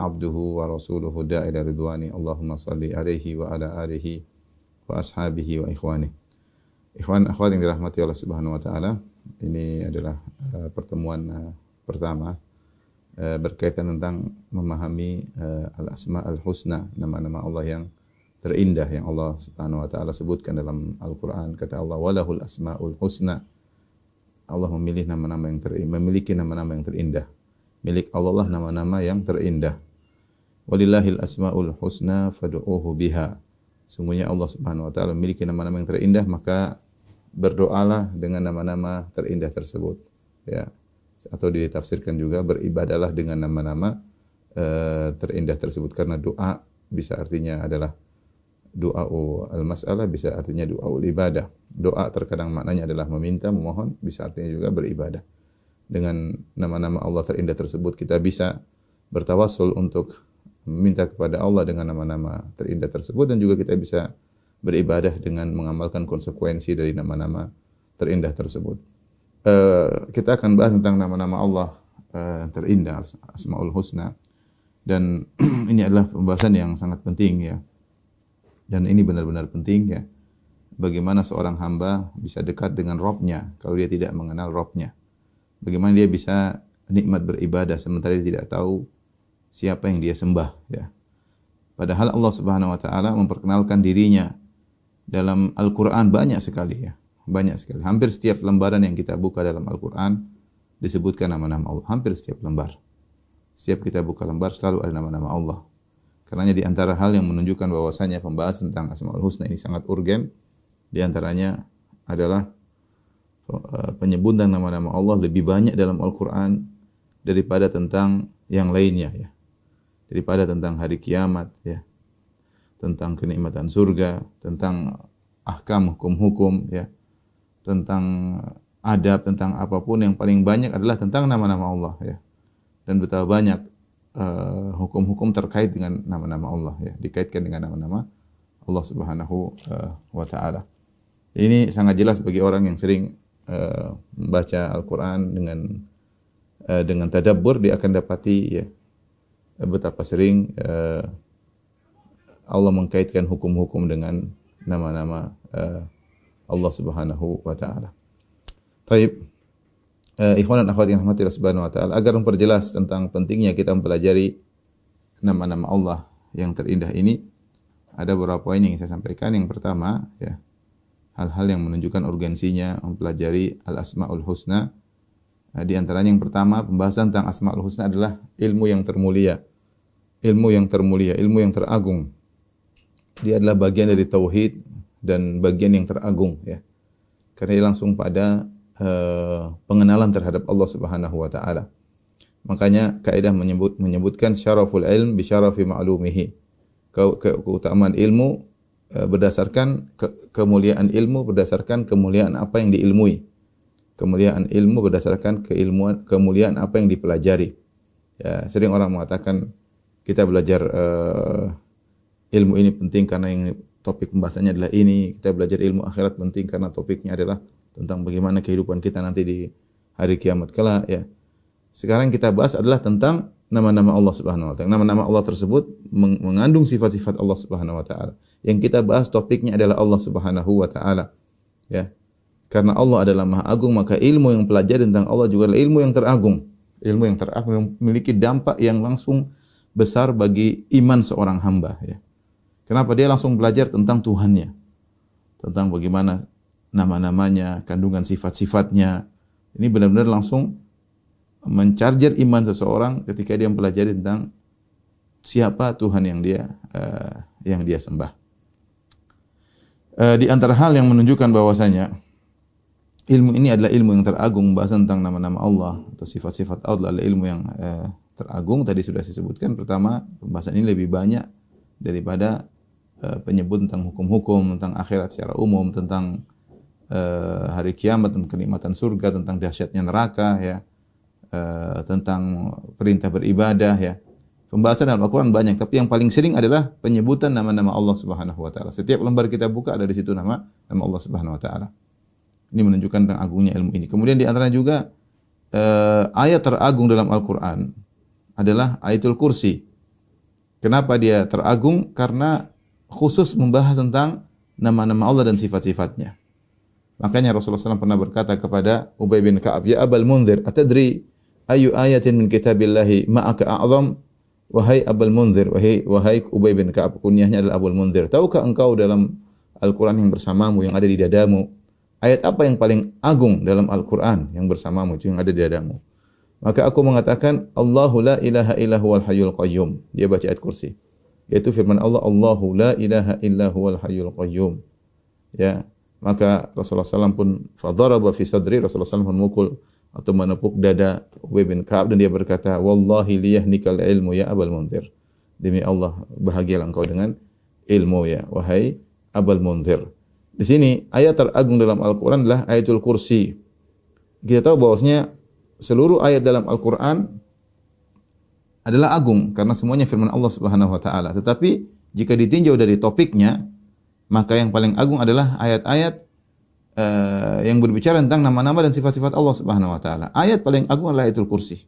abduhu wa rasuluhu da'ila ridwani. Allahumma salli alaihi wa ala alihi wa ashabihi wa ikhwani. Ikhwan akhwat yang dirahmati Allah Subhanahu ini adalah uh, pertemuan uh, pertama uh, berkaitan tentang memahami uh, al-asma al-husna, nama-nama Allah yang terindah yang Allah Subhanahu wa taala sebutkan dalam Al-Qur'an. Kata Allah, "Walahul asmaul husna." Allah memilih nama-nama yang ter memiliki nama-nama yang terindah. Milik Allah lah nama-nama yang terindah. Walillahil asmaul husna fad'uuhu biha. Sungguhnya Allah Subhanahu wa taala memiliki nama-nama yang terindah, maka berdoalah dengan nama-nama terindah tersebut. Ya. Atau ditafsirkan juga beribadalah dengan nama-nama uh, terindah tersebut karena doa bisa artinya adalah doa al-mas'alah bisa artinya doa ibadah. Doa terkadang maknanya adalah meminta, memohon, bisa artinya juga beribadah. Dengan nama-nama Allah terindah tersebut kita bisa bertawassul untuk meminta kepada Allah dengan nama-nama terindah tersebut dan juga kita bisa beribadah dengan mengamalkan konsekuensi dari nama-nama terindah tersebut. Uh, kita akan bahas tentang nama-nama Allah uh, terindah, Asmaul Husna. Dan ini adalah pembahasan yang sangat penting ya. Dan ini benar-benar penting ya. Bagaimana seorang hamba bisa dekat dengan Robnya kalau dia tidak mengenal Robnya. Bagaimana dia bisa nikmat beribadah sementara dia tidak tahu siapa yang dia sembah ya. Padahal Allah Subhanahu wa taala memperkenalkan dirinya dalam Al-Qur'an banyak sekali ya. Banyak sekali. Hampir setiap lembaran yang kita buka dalam Al-Qur'an disebutkan nama-nama Allah. Hampir setiap lembar. Setiap kita buka lembar selalu ada nama-nama Allah. Karena di antara hal yang menunjukkan bahwasanya pembahasan tentang Asmaul Husna ini sangat urgen di antaranya adalah penyebutan nama-nama Allah lebih banyak dalam Al-Qur'an daripada tentang yang lainnya ya. Daripada tentang hari kiamat ya. Tentang kenikmatan surga, tentang ahkam hukum-hukum ya. Tentang adab, tentang apa pun yang paling banyak adalah tentang nama-nama Allah ya. Dan betapa banyak hukum-hukum uh, terkait dengan nama-nama Allah ya, dikaitkan dengan nama-nama Allah Subhanahu uh, wa taala. Ini sangat jelas bagi orang yang sering uh, membaca Al-Qur'an dengan uh, dengan tadabbur dia akan dapati ya betapa sering uh, Allah mengkaitkan hukum-hukum dengan nama-nama uh, Allah Subhanahu wa taala. Taib uh, ikhwan dan akhwat yang rahmati Allah Subhanahu wa taala agar memperjelas tentang pentingnya kita mempelajari nama-nama Allah yang terindah ini ada beberapa poin yang saya sampaikan. Yang pertama ya hal-hal yang menunjukkan urgensinya mempelajari al-asmaul husna. Nah, di antaranya yang pertama pembahasan tentang asmaul husna adalah ilmu yang termulia. Ilmu yang termulia, ilmu yang teragung. Dia adalah bagian dari tauhid dan bagian yang teragung ya. Karena dia langsung pada uh, pengenalan terhadap Allah Subhanahu wa taala. Makanya kaidah menyebut menyebutkan syaraful ilm bi syarafi ma'lumihi. Ke, ke, keutamaan ilmu berdasarkan ke, kemuliaan ilmu berdasarkan kemuliaan apa yang diilmui. Kemuliaan ilmu berdasarkan keilmuan kemuliaan apa yang dipelajari. Ya, sering orang mengatakan kita belajar uh, ilmu ini penting karena yang topik pembahasannya adalah ini. Kita belajar ilmu akhirat penting karena topiknya adalah tentang bagaimana kehidupan kita nanti di hari kiamat kelak ya. Sekarang kita bahas adalah tentang nama-nama Allah Subhanahu wa taala. Nama-nama Allah tersebut mengandung sifat-sifat Allah Subhanahu wa taala. Yang kita bahas topiknya adalah Allah Subhanahu wa taala. Ya. Karena Allah adalah Maha Agung, maka ilmu yang pelajari tentang Allah juga adalah ilmu yang teragung. Ilmu yang teragung yang memiliki dampak yang langsung besar bagi iman seorang hamba ya. Kenapa dia langsung belajar tentang Tuhannya? Tentang bagaimana nama-namanya, kandungan sifat-sifatnya. Ini benar-benar langsung mencarger iman seseorang ketika dia mempelajari tentang siapa Tuhan yang dia uh, yang dia sembah. Uh, di antara hal yang menunjukkan bahwasanya ilmu ini adalah ilmu yang teragung, bahasa tentang nama-nama Allah atau sifat-sifat Allah adalah ilmu yang uh, teragung. Tadi sudah saya sebutkan pertama pembahasan ini lebih banyak daripada eh, penyebut tentang hukum-hukum, tentang akhirat secara umum, tentang eh, hari kiamat, tentang kenikmatan surga, tentang dahsyatnya neraka ya. Eh, tentang perintah beribadah ya. Pembahasan dalam Al-Quran banyak, tapi yang paling sering adalah penyebutan nama-nama Allah Subhanahu Wa Taala. Setiap lembar kita buka ada di situ nama nama Allah Subhanahu Wa Taala. Ini menunjukkan tentang agungnya ilmu ini. Kemudian di antara juga eh, ayat teragung dalam Al-Quran adalah ayatul kursi. Kenapa dia teragung? Karena khusus membahas tentang nama-nama Allah dan sifat-sifatnya. Makanya Rasulullah SAW pernah berkata kepada Ubay bin Ka'ab, Ya Abal Munzir, atadri ayu ayatin min kitabillahi ma'aka a'zam? Wahai Abul Munzir, wahai, wahai Ubay bin Ka'ab, kunyahnya adalah Abul Munzir. Tahukah engkau dalam Al-Quran yang bersamamu, yang ada di dadamu, ayat apa yang paling agung dalam Al-Quran yang bersamamu, yang ada di dadamu? Maka aku mengatakan, Allahu la ilaha illa huwal hayyul qayyum. Dia baca ayat kursi. Yaitu firman Allah, Allahu la ilaha illa huwal hayyul qayyum. Ya, maka Rasulullah SAW pun fadaraba fi sadri, Rasulullah SAW pun memukul atau menepuk dada Ubay bin Ka'ab dan dia berkata, "Wallahi liyahnikal ilmu ya Abul Munzir." Demi Allah, bahagialah engkau dengan ilmu ya, wahai Abul Munzir. Di sini ayat teragung dalam Al-Qur'an adalah ayatul kursi. Kita tahu bahwasanya seluruh ayat dalam Al-Qur'an adalah agung karena semuanya firman Allah Subhanahu wa taala. Tetapi jika ditinjau dari topiknya, maka yang paling agung adalah ayat-ayat uh, yang berbicara tentang nama-nama dan sifat-sifat Allah Subhanahu wa taala. Ayat paling agung adalah Ayatul Kursi.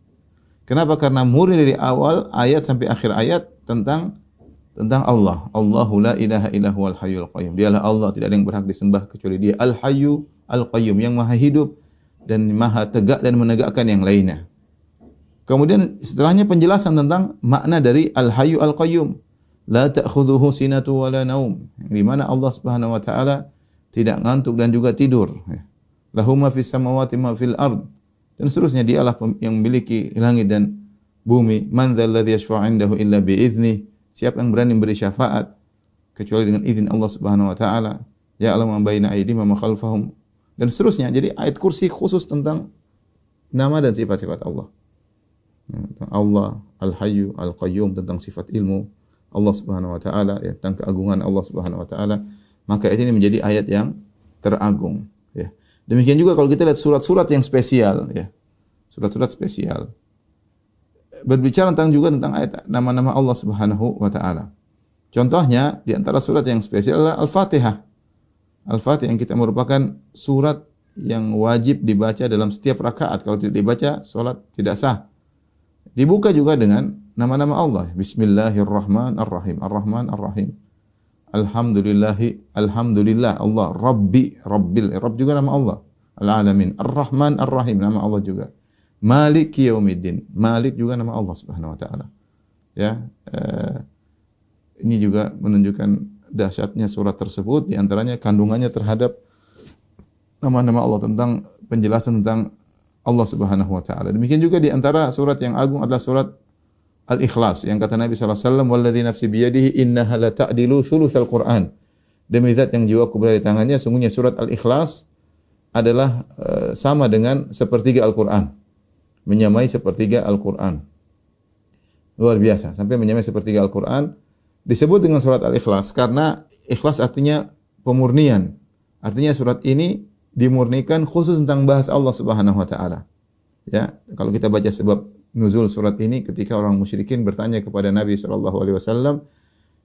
Kenapa? Karena murni dari awal ayat sampai akhir ayat tentang tentang Allah. Allahu la ilaha illa huwal hayyul qayyum. Dialah Allah, tidak ada yang berhak disembah kecuali Dia. Al-Hayyu Al-Qayyum, yang Maha hidup dan Maha tegak dan menegakkan yang lainnya. Kemudian setelahnya penjelasan tentang makna dari Al-Hayyu Al-Qayyum. La ta'khudhuhu sinatu wa la naum. Di mana Allah Subhanahu wa taala tidak ngantuk dan juga tidur. Lahu ma fis samawati ma fil ard. Dan seterusnya dialah yang memiliki langit dan bumi. Man dzalladzi yashfa'u 'indahu illa bi idznih. Siapa yang berani memberi syafaat kecuali dengan izin Allah Subhanahu wa taala. Ya alam ma baina aydihim wa khalfahum. Dan seterusnya. Jadi ayat kursi khusus tentang nama dan sifat-sifat Allah. Tentang Allah, Al-Hayyu, Al-Qayyum, tentang sifat ilmu Allah Subhanahu wa taala, ya, tentang keagungan Allah Subhanahu wa taala maka ayat ini menjadi ayat yang teragung ya. Demikian juga kalau kita lihat surat-surat yang spesial ya. Surat-surat spesial berbicara tentang juga tentang ayat nama-nama Allah Subhanahu wa taala. Contohnya di antara surat yang spesial adalah Al-Fatihah. Al-Fatihah yang kita merupakan surat yang wajib dibaca dalam setiap rakaat. Kalau tidak dibaca, salat tidak sah. Dibuka juga dengan nama-nama Allah. Bismillahirrahmanirrahim. Ar-Rahman Ar-Rahim. Alhamdulillahi Alhamdulillah Allah Rabbi Rabbil Rabb juga nama Allah. Al-Alamin Ar-Rahman Ar-Rahim nama Allah juga. Malik Yaumiddin Malik juga nama Allah Subhanahu wa taala. Ya eh, ini juga menunjukkan dahsyatnya surat tersebut di antaranya kandungannya terhadap nama-nama Allah tentang penjelasan tentang Allah Subhanahu wa taala. Demikian juga di antara surat yang agung adalah surat Al-Ikhlas yang kata Nabi SAW, Walladhi nafsi biyadihi innaha la ta'dilu thuluthal Qur'an. Demi zat yang jiwaku berada di tangannya, sungguhnya surat Al-Ikhlas adalah uh, sama dengan sepertiga Al-Quran. Menyamai sepertiga Al-Quran. Luar biasa. Sampai menyamai sepertiga Al-Quran. Disebut dengan surat Al-Ikhlas karena ikhlas artinya pemurnian. Artinya surat ini dimurnikan khusus tentang bahas Allah Subhanahu wa taala. Ya, kalau kita baca sebab nuzul surat ini ketika orang musyrikin bertanya kepada Nabi sallallahu alaihi wasallam,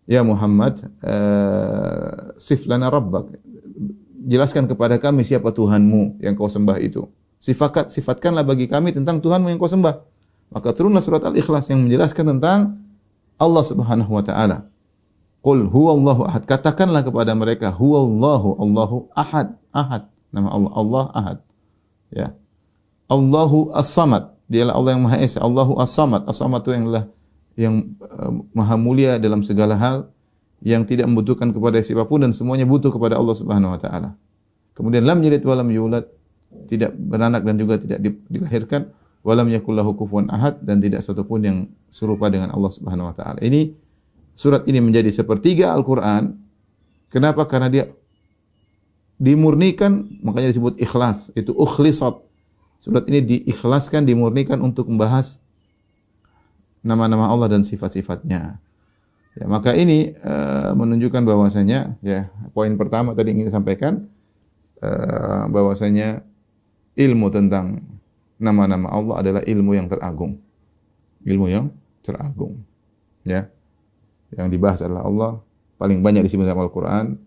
"Ya Muhammad, uh, sif lana rabbak." Jelaskan kepada kami siapa Tuhanmu yang kau sembah itu. Sifatkan sifatkanlah bagi kami tentang Tuhanmu yang kau sembah. Maka turunlah surat Al-Ikhlas yang menjelaskan tentang Allah Subhanahu wa taala. Qul huwallahu ahad. Katakanlah kepada mereka huwallahu Allahu ahad. Ahad. Nama Allah Allah ahad. Ya. Allahu as-samad. Dialah Allah yang Maha Esa, Allahu As-Samad. As-Samad itu yang yang uh, maha mulia dalam segala hal yang tidak membutuhkan kepada siapa pun dan semuanya butuh kepada Allah Subhanahu wa taala. Kemudian lam yalid wa lam yulad, tidak beranak dan juga tidak dilahirkan, wa lam yakul lahu kufuwan ahad dan tidak satu pun yang serupa dengan Allah Subhanahu wa taala. Ini surat ini menjadi sepertiga Al-Qur'an. Kenapa? Karena dia dimurnikan, makanya disebut ikhlas. Itu ukhlisat Surat ini diikhlaskan, dimurnikan untuk membahas nama-nama Allah dan sifat-sifatnya. Ya, maka ini uh, menunjukkan bahwasanya ya poin pertama tadi ingin sampaikan uh, bahwasanya ilmu tentang nama-nama Allah adalah ilmu yang teragung. Ilmu yang teragung. Ya. Yang dibahas adalah Allah paling banyak disebut dalam Al-Qur'an.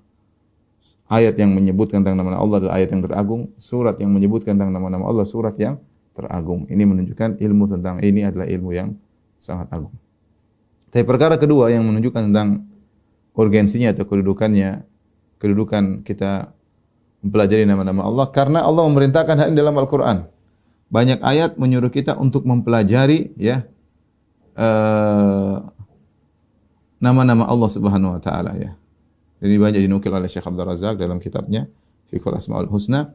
Ayat yang menyebutkan tentang nama Allah adalah ayat yang teragung, surat yang menyebutkan tentang nama-nama Allah surat yang teragung. Ini menunjukkan ilmu tentang ini adalah ilmu yang sangat agung. Tapi perkara kedua yang menunjukkan tentang urgensinya atau kedudukannya, kedudukan kita mempelajari nama-nama Allah karena Allah memerintahkan hal ini dalam Al-Qur'an. Banyak ayat menyuruh kita untuk mempelajari ya eh, nama-nama Allah Subhanahu wa taala ya. Ini banyak dinukil oleh Syekh Abdul Razak dalam kitabnya Fiqhul Asmaul Husna.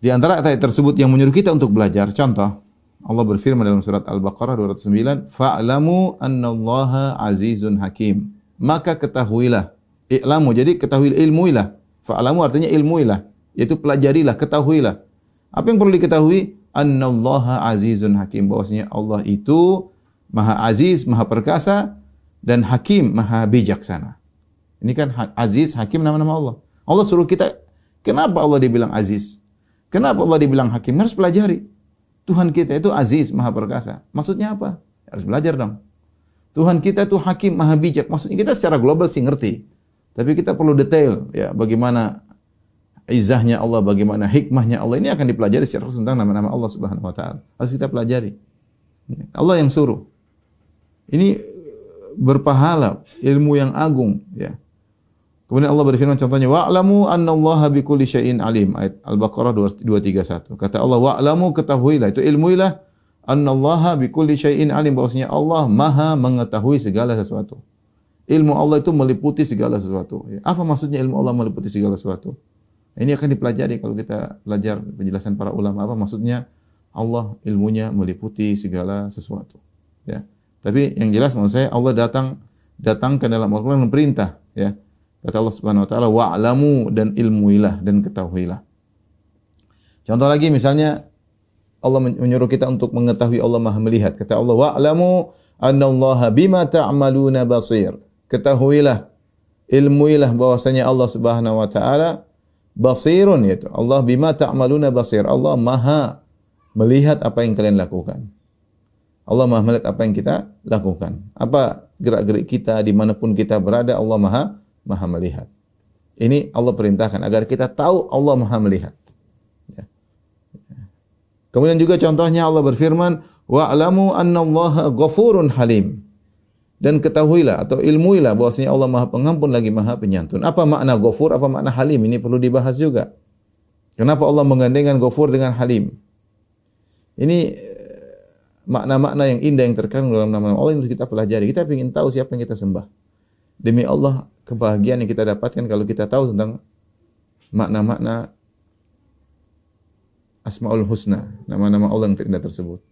Di antara ayat tersebut yang menyuruh kita untuk belajar, contoh Allah berfirman dalam surat Al-Baqarah 209, "Fa'lamu annallaha azizun hakim." Maka ketahuilah, i'lamu jadi ketahui ilmuilah. Fa'lamu artinya ilmuilah, yaitu pelajarilah, ketahuilah. Apa yang perlu diketahui? Annallaha azizun hakim. Bahwasanya Allah itu Maha Aziz, Maha Perkasa dan Hakim, Maha Bijaksana. Ini kan Aziz, Hakim nama-nama Allah. Allah suruh kita, kenapa Allah dibilang Aziz? Kenapa Allah dibilang Hakim? Harus pelajari. Tuhan kita itu aziz, maha perkasa. Maksudnya apa? Harus belajar dong. Tuhan kita itu hakim, maha bijak. Maksudnya kita secara global sih ngerti. Tapi kita perlu detail ya bagaimana izahnya Allah, bagaimana hikmahnya Allah. Ini akan dipelajari secara khusus tentang nama-nama Allah Subhanahu wa taala. Harus kita pelajari. Allah yang suruh. Ini berpahala, ilmu yang agung ya. Kemudian Allah berfirman contohnya wa'lamu annallaha bikulli syai'in alim ayat Al-Baqarah 231. Kata Allah wa'lamu ketahuilah itu ilmuilah annallaha bikulli syai'in alim bahwasanya Allah Maha mengetahui segala sesuatu. Ilmu Allah itu meliputi segala sesuatu. Apa maksudnya ilmu Allah meliputi segala sesuatu? Ini akan dipelajari kalau kita belajar penjelasan para ulama apa maksudnya Allah ilmunya meliputi segala sesuatu. Ya. Tapi yang jelas maksud saya Allah datang datangkan dalam Al-Qur'an perintah ya Kata Allah Subhanahu wa taala, "Wa'lamu dan ilmuilah dan ketahuilah." Contoh lagi misalnya Allah menyuruh kita untuk mengetahui Allah Maha melihat. Kata Allah, "Wa'lamu annallaha bima ta'maluna basir." Ketahuilah, ilmuilah bahwasanya Allah Subhanahu wa taala basirun yaitu Allah bima ta'maluna basir. Allah Maha melihat apa yang kalian lakukan. Allah Maha melihat apa yang kita lakukan. Apa gerak-gerik kita di mana pun kita berada, Allah Maha maha melihat. Ini Allah perintahkan agar kita tahu Allah maha melihat. Ya. Kemudian juga contohnya Allah berfirman, wa'lamu annallaha ghafurun halim. Dan ketahuilah atau ilmuilah bahwasanya Allah Maha Pengampun lagi Maha Penyantun. Apa makna ghafur, apa makna halim? Ini perlu dibahas juga. Kenapa Allah menggandengkan ghafur dengan halim? Ini eh, makna-makna yang indah yang terkandung dalam nama Allah yang harus kita pelajari. Kita ingin tahu siapa yang kita sembah. Demi Allah, kebahagiaan yang kita dapatkan kalau kita tahu tentang makna-makna Asmaul Husna, nama-nama Allah yang terindah tersebut.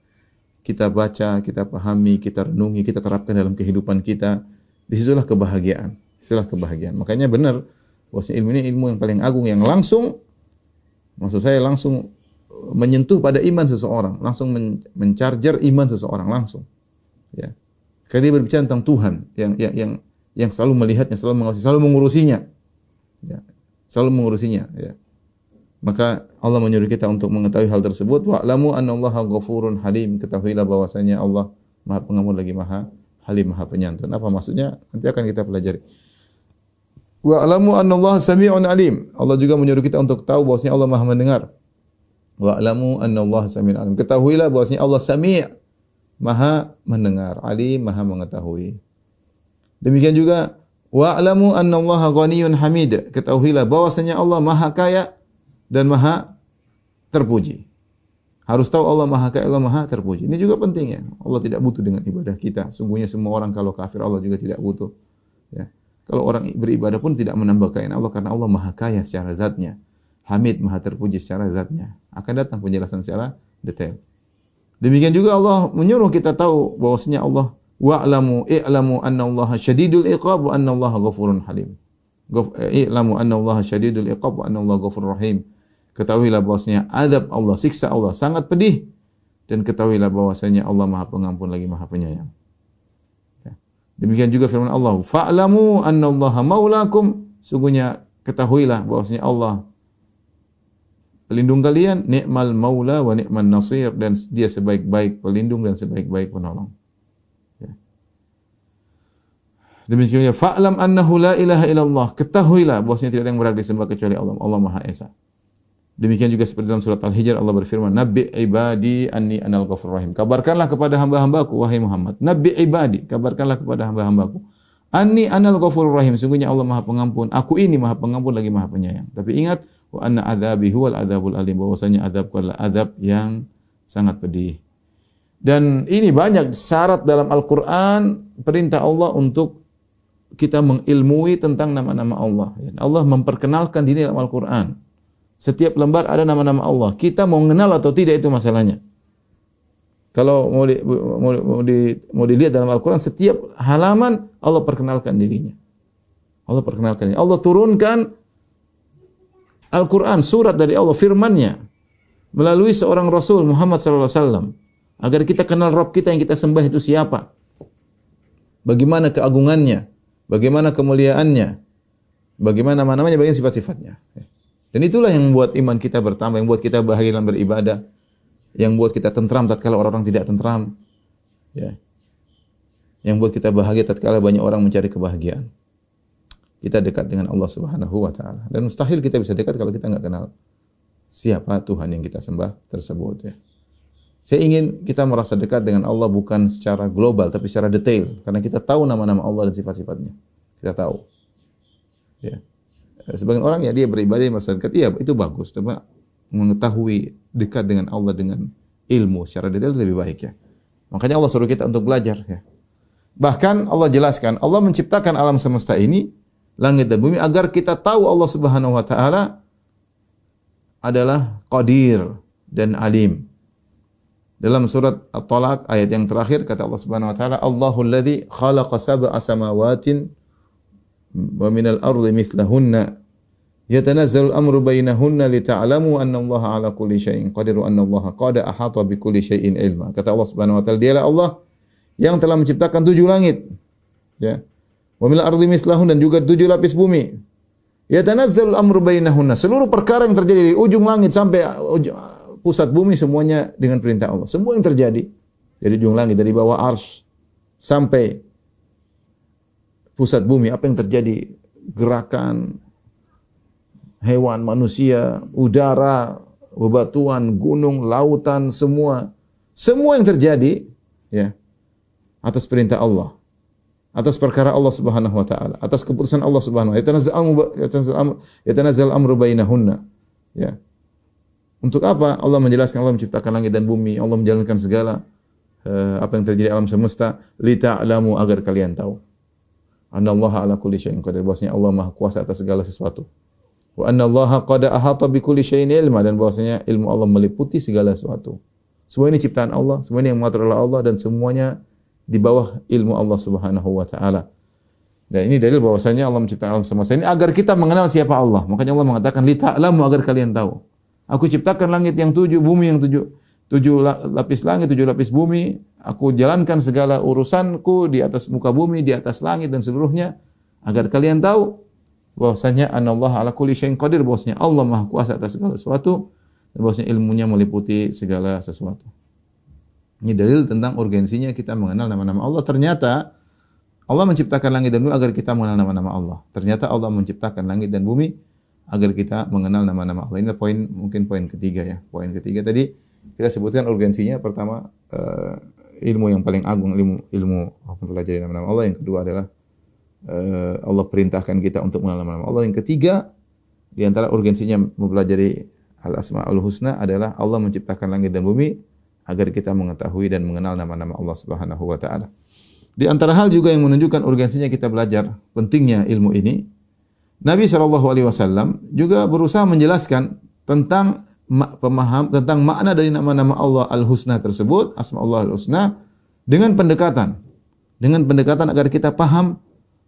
Kita baca, kita pahami, kita renungi, kita terapkan dalam kehidupan kita. Di situlah kebahagiaan. Di situlah kebahagiaan. Makanya benar, bahwasanya ilmu ini ilmu yang paling agung yang langsung, maksud saya langsung menyentuh pada iman seseorang, langsung men mencarger iman seseorang langsung. Ya. Karena dia berbicara tentang Tuhan yang yang yang yang selalu melihatnya, selalu mengawasi, selalu mengurusinya. Ya, selalu mengurusinya, ya. Maka Allah menyuruh kita untuk mengetahui hal tersebut. Wa'lamu annallaha ghafurun halim. Ketahuilah bahwasanya Allah Maha Pengampun lagi Maha Halim, Maha Penyantun. Apa maksudnya? Nanti akan kita pelajari. Wa'lamu annallaha sami'un alim. Allah juga menyuruh kita untuk tahu bahwasanya Allah Maha mendengar. Wa'lamu annallaha sami'un alim. Ketahuilah bahwasanya Allah Sami' Maha mendengar, alim, Maha mengetahui. Demikian juga wa'lamu annallaha ghaniyun hamid. Ketahuilah bahwasanya Allah Maha Kaya dan Maha terpuji. Harus tahu Allah Maha Kaya, Allah Maha terpuji. Ini juga penting ya. Allah tidak butuh dengan ibadah kita. Sungguhnya semua orang kalau kafir Allah juga tidak butuh. Ya. Kalau orang beribadah pun tidak menambah kekayaan Allah karena Allah Maha Kaya secara zatnya. Hamid Maha terpuji secara zatnya. Akan datang penjelasan secara detail. Demikian juga Allah menyuruh kita tahu bahwasanya Allah wa'lamu i'lamu anna Allah syadidul iqab wa anna Allah ghafurun halim. I'lamu anna Allah syadidul iqab wa anna Allah ghafurur rahim. Ketahuilah bahwasanya azab Allah, siksa Allah sangat pedih dan ketahuilah bahwasanya Allah Maha Pengampun lagi Maha Penyayang. Ya. Demikian juga firman Allah, "Fa'lamu annallaha maulakum." Sungguhnya ketahuilah bahwasanya Allah pelindung kalian, ni'mal maula wa ni'man nasir dan dia sebaik-baik pelindung dan sebaik-baik penolong. Ya. Demikian juga fa'lam annahu la ilaha illallah. Ketahuilah bahwasanya tidak ada yang berhak disembah kecuali Allah. Allah Maha Esa. Demikian juga seperti dalam surat Al-Hijr Allah berfirman, "Nabi ibadi anni anal ghafur rahim." Kabarkanlah kepada hamba-hambaku wahai Muhammad. Nabi ibadi, kabarkanlah kepada hamba-hambaku. Anni anal ghafur rahim. Sungguhnya Allah Maha Pengampun. Aku ini Maha Pengampun lagi Maha Penyayang. Tapi ingat, wa anna adzabi huwal adzabul alim. Bahwasanya azabku adalah azab yang sangat pedih. Dan ini banyak syarat dalam Al-Qur'an perintah Allah untuk kita mengilmui tentang nama-nama Allah. Allah memperkenalkan diri dalam Al-Qur'an. Setiap lembar ada nama-nama Allah. Kita mau mengenal atau tidak itu masalahnya. Kalau mau, di, mau, mau, di, mau dilihat dalam Al-Quran, setiap halaman Allah perkenalkan dirinya. Allah perkenalkan dirinya. Allah turunkan Al-Quran, surat dari Allah, firmannya. Melalui seorang Rasul Muhammad SAW. Agar kita kenal Rob kita yang kita sembah itu siapa. Bagaimana keagungannya. Bagaimana kemuliaannya. Bagaimana namanya, bagaimana sifat-sifatnya. Dan itulah yang membuat iman kita bertambah, yang membuat kita bahagia dalam beribadah, yang membuat kita tentram tatkala orang-orang tidak tentram. Ya. Yang membuat kita bahagia tatkala banyak orang mencari kebahagiaan. Kita dekat dengan Allah Subhanahu wa taala. Dan mustahil kita bisa dekat kalau kita nggak kenal siapa Tuhan yang kita sembah tersebut ya. Saya ingin kita merasa dekat dengan Allah bukan secara global tapi secara detail karena kita tahu nama-nama Allah dan sifat-sifatnya. Kita tahu. Ya. Sebagian orang ya dia beribadah merasa dekat, iya itu bagus. Cuma mengetahui dekat dengan Allah dengan ilmu secara detail lebih baik ya. Makanya Allah suruh kita untuk belajar ya. Bahkan Allah jelaskan, Allah menciptakan alam semesta ini, langit dan bumi agar kita tahu Allah Subhanahu wa taala adalah Qadir dan Alim. Dalam surat At-Talaq ayat yang terakhir kata Allah Subhanahu wa taala, Allahul ladzi khalaqa sab'a samawatin wa minal ardi mislahunna yatanazzalu al-amru bainahunna lita'lamu anna Allah ala kulli syai'in qadir wa anna Allah qad ahata bi kulli syai'in ilma. Kata Allah Subhanahu wa taala, dialah Allah yang telah menciptakan tujuh langit. Ya. Wa minal ardi mislahun dan juga tujuh lapis bumi. Yatanazzalu al-amru bainahunna. Seluruh perkara yang terjadi dari ujung langit sampai pusat bumi semuanya dengan perintah Allah. Semua yang terjadi dari ujung langit dari bawah ars sampai pusat bumi, apa yang terjadi, gerakan hewan, manusia, udara, bebatuan, gunung, lautan, semua, semua yang terjadi, ya, atas perintah Allah, atas perkara Allah Subhanahu wa taala, atas keputusan Allah Subhanahu wa taala. Yatanazzal amru bainahunna. Ya. Untuk apa? Allah menjelaskan Allah menciptakan langit dan bumi, Allah menjalankan segala uh, apa yang terjadi alam semesta, li ta'lamu agar kalian tahu. Allah ala kulli syai'in qadir. Bahwasanya Allah Maha kuasa atas segala sesuatu. Wa anna Allah qad ahata bi kulli syai'in ilma dan bahwasanya ilmu Allah meliputi segala sesuatu. Semua ini ciptaan Allah, semua ini yang mengatur oleh Allah dan semuanya di bawah ilmu Allah Subhanahu wa taala. Dan ini dalil bahwasanya Allah menciptakan alam semesta ini agar kita mengenal siapa Allah. Makanya Allah mengatakan li ta'lamu agar kalian tahu. Aku ciptakan langit yang tujuh, bumi yang tujuh tujuh lapis langit, tujuh lapis bumi. Aku jalankan segala urusanku di atas muka bumi, di atas langit dan seluruhnya agar kalian tahu bahwasanya Allah ala kulli syai'in qadir bahwasanya Allah Maha kuasa atas segala sesuatu dan bahwasanya ilmunya meliputi segala sesuatu. Ini dalil tentang urgensinya kita mengenal nama-nama Allah. Ternyata Allah menciptakan langit dan bumi agar kita mengenal nama-nama Allah. Ternyata Allah menciptakan langit dan bumi agar kita mengenal nama-nama Allah. Ini poin mungkin poin ketiga ya. Poin ketiga tadi kita sebutkan urgensinya pertama uh, ilmu yang paling agung ilmu ilmu mempelajari nama-nama Allah yang kedua adalah uh, Allah perintahkan kita untuk mengenal nama-nama Allah yang ketiga di antara urgensinya mempelajari al asma al husna adalah Allah menciptakan langit dan bumi agar kita mengetahui dan mengenal nama-nama Allah Subhanahu wa taala. Di antara hal juga yang menunjukkan urgensinya kita belajar pentingnya ilmu ini, Nabi Shallallahu alaihi wasallam juga berusaha menjelaskan tentang pemaham tentang makna dari nama-nama Allah Al-Husna tersebut, asma Allah Al-Husna dengan pendekatan. Dengan pendekatan agar kita paham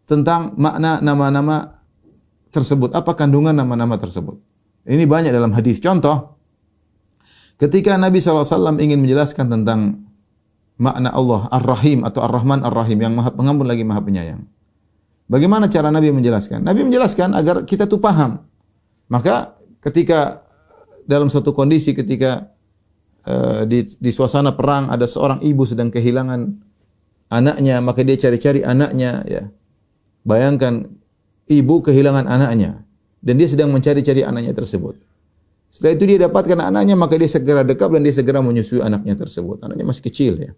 tentang makna nama-nama tersebut, apa kandungan nama-nama tersebut. Ini banyak dalam hadis. Contoh, ketika Nabi SAW ingin menjelaskan tentang makna Allah Ar-Rahim atau Ar-Rahman Ar-Rahim yang Maha Pengampun lagi Maha Penyayang. Bagaimana cara Nabi menjelaskan? Nabi menjelaskan agar kita tuh paham. Maka ketika dalam suatu kondisi ketika uh, di, di suasana perang ada seorang ibu sedang kehilangan anaknya, maka dia cari-cari anaknya ya. Bayangkan ibu kehilangan anaknya dan dia sedang mencari-cari anaknya tersebut. Setelah itu dia dapatkan anaknya, maka dia segera dekat dan dia segera menyusui anaknya tersebut. Anaknya masih kecil ya.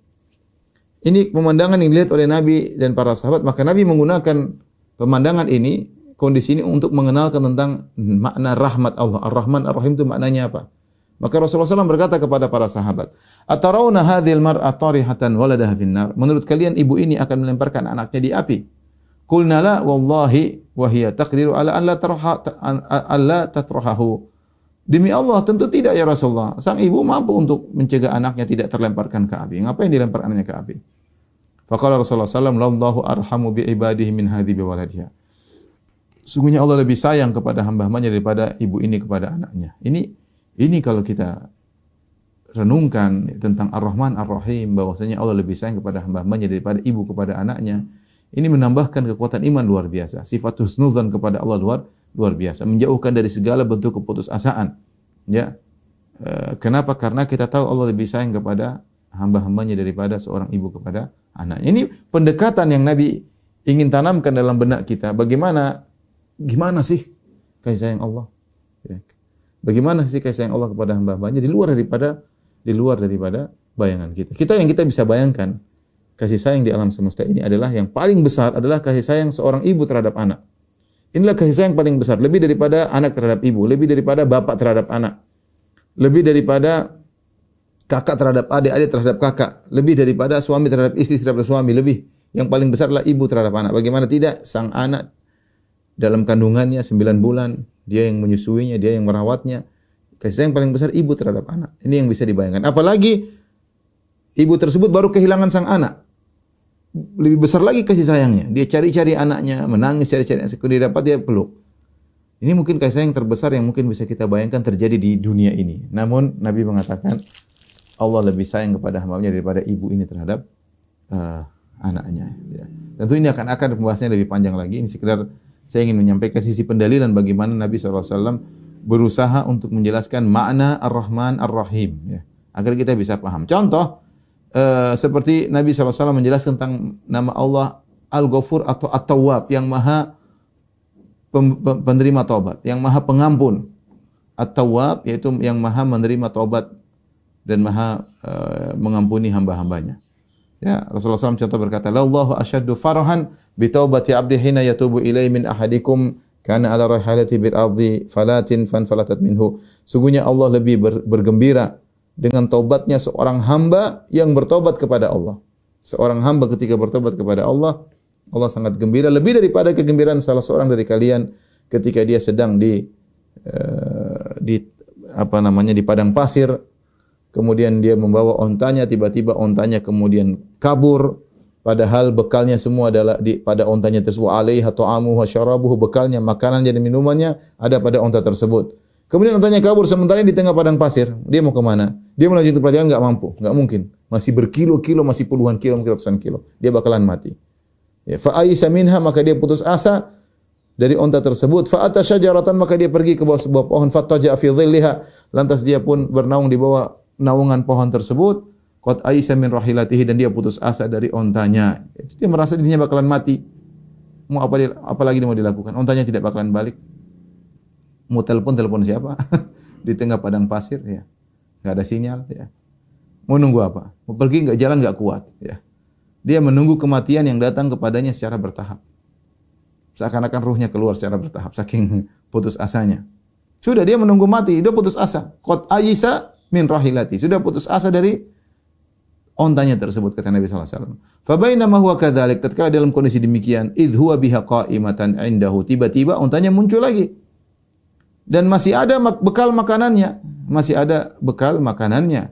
Ini pemandangan yang dilihat oleh Nabi dan para sahabat, maka Nabi menggunakan pemandangan ini, kondisi ini untuk mengenalkan tentang makna rahmat Allah. Ar-Rahman Ar-Rahim itu maknanya apa? Maka Rasulullah SAW berkata kepada para sahabat, "Atarawna hadhil mar'a tarihatan waladaha finnar?" Menurut kalian ibu ini akan melemparkan anaknya di api? Qulna la wallahi wa hiya taqdiru ala. Demi Allah tentu tidak ya Rasulullah. Sang ibu mampu untuk mencegah anaknya tidak terlemparkan ke api. Ngapain dilempar anaknya ke api? Faqala Rasulullah sallallahu "Lallahu arhamu bi ibadihi min hadhi bi waladiha." Sungguhnya Allah lebih sayang kepada hamba-hambanya daripada ibu ini kepada anaknya. Ini ini kalau kita renungkan tentang Ar-Rahman Ar-Rahim bahwasanya Allah lebih sayang kepada hamba-hambanya daripada ibu kepada anaknya. Ini menambahkan kekuatan iman luar biasa. Sifat husnudzan kepada Allah luar luar biasa, menjauhkan dari segala bentuk keputusasaan. Ya. E, kenapa? Karena kita tahu Allah lebih sayang kepada hamba-hambanya daripada seorang ibu kepada anaknya. Ini pendekatan yang Nabi ingin tanamkan dalam benak kita. Bagaimana gimana sih kasih sayang Allah? Ya. Bagaimana sih kasih sayang Allah kepada hamba-hambanya di luar daripada di luar daripada bayangan kita. Kita yang kita bisa bayangkan kasih sayang di alam semesta ini adalah yang paling besar adalah kasih sayang seorang ibu terhadap anak. Inilah kasih sayang paling besar, lebih daripada anak terhadap ibu, lebih daripada bapak terhadap anak. Lebih daripada kakak terhadap adik, adik terhadap kakak, lebih daripada suami terhadap istri terhadap suami, lebih. Yang paling besar adalah ibu terhadap anak. Bagaimana tidak sang anak dalam kandungannya 9 bulan, dia yang menyusuinya, dia yang merawatnya. Kasih sayang paling besar ibu terhadap anak. Ini yang bisa dibayangkan. Apalagi ibu tersebut baru kehilangan sang anak. Lebih besar lagi kasih sayangnya. Dia cari-cari anaknya, menangis cari-cari anaknya. Dia dapat dia peluk. Ini mungkin kasih sayang terbesar yang mungkin bisa kita bayangkan terjadi di dunia ini. Namun Nabi mengatakan Allah lebih sayang kepada hambanya daripada ibu ini terhadap uh, anaknya. Ya. Tentu ini akan akan pembahasannya lebih panjang lagi. Ini sekedar saya ingin menyampaikan sisi pendalilan bagaimana Nabi SAW berusaha untuk menjelaskan makna Ar-Rahman Ar-Rahim. Ya, agar kita bisa paham. Contoh, uh, seperti Nabi SAW menjelaskan tentang nama Allah Al-Ghafur atau At-Tawwab yang maha penerima taubat, yang maha pengampun. At-Tawwab yaitu yang maha menerima taubat dan maha uh, mengampuni hamba-hambanya. Ya, Rasulullah SAW contoh berkata, "Lallahu asyaddu farahan bi taubati 'abdi hina yatubu ilai min ahadikum kana ala rahalati bil ardi falatin fan falatat minhu." Sungguhnya Allah lebih ber, bergembira dengan taubatnya seorang hamba yang bertobat kepada Allah. Seorang hamba ketika bertobat kepada Allah, Allah sangat gembira lebih daripada kegembiraan salah seorang dari kalian ketika dia sedang di uh, di apa namanya di padang pasir kemudian dia membawa ontanya, tiba-tiba ontanya kemudian kabur, padahal bekalnya semua adalah di pada ontanya tersebut alaiha ta'amuhu wa syarabuhu bekalnya makanan dan minumannya ada pada onta tersebut. Kemudian ontanya kabur sementara di tengah padang pasir. Dia mau ke mana? Dia melanjutkan perjalanan enggak mampu, enggak mungkin. Masih berkilo-kilo, masih puluhan kilo, mungkin ratusan kilo. Dia bakalan mati. Ya, fa aisa minha maka dia putus asa dari onta tersebut. Fa ata syajaratan maka dia pergi ke bawah sebuah pohon fattaja fi dhilliha. Lantas dia pun bernaung di bawah naungan pohon tersebut, qad aisa min rahilatihi dan dia putus asa dari ontanya. Dia merasa dirinya bakalan mati. Mau apa dia, apalagi dia mau dilakukan? Ontanya tidak bakalan balik. Mau telepon telepon siapa? Di tengah padang pasir ya. Enggak ada sinyal ya. Mau nunggu apa? Mau pergi enggak jalan enggak kuat ya. Dia menunggu kematian yang datang kepadanya secara bertahap. Seakan-akan ruhnya keluar secara bertahap saking putus asanya. Sudah dia menunggu mati, dia putus asa. Qad aisa min rahilati. Sudah putus asa dari ontanya tersebut kata Nabi sallallahu alaihi wasallam. Fa bainama huwa kadzalik tatkala dalam kondisi demikian id huwa biha qa'imatan indahu tiba-tiba ontanya muncul lagi. Dan masih ada bekal makanannya, masih ada bekal makanannya.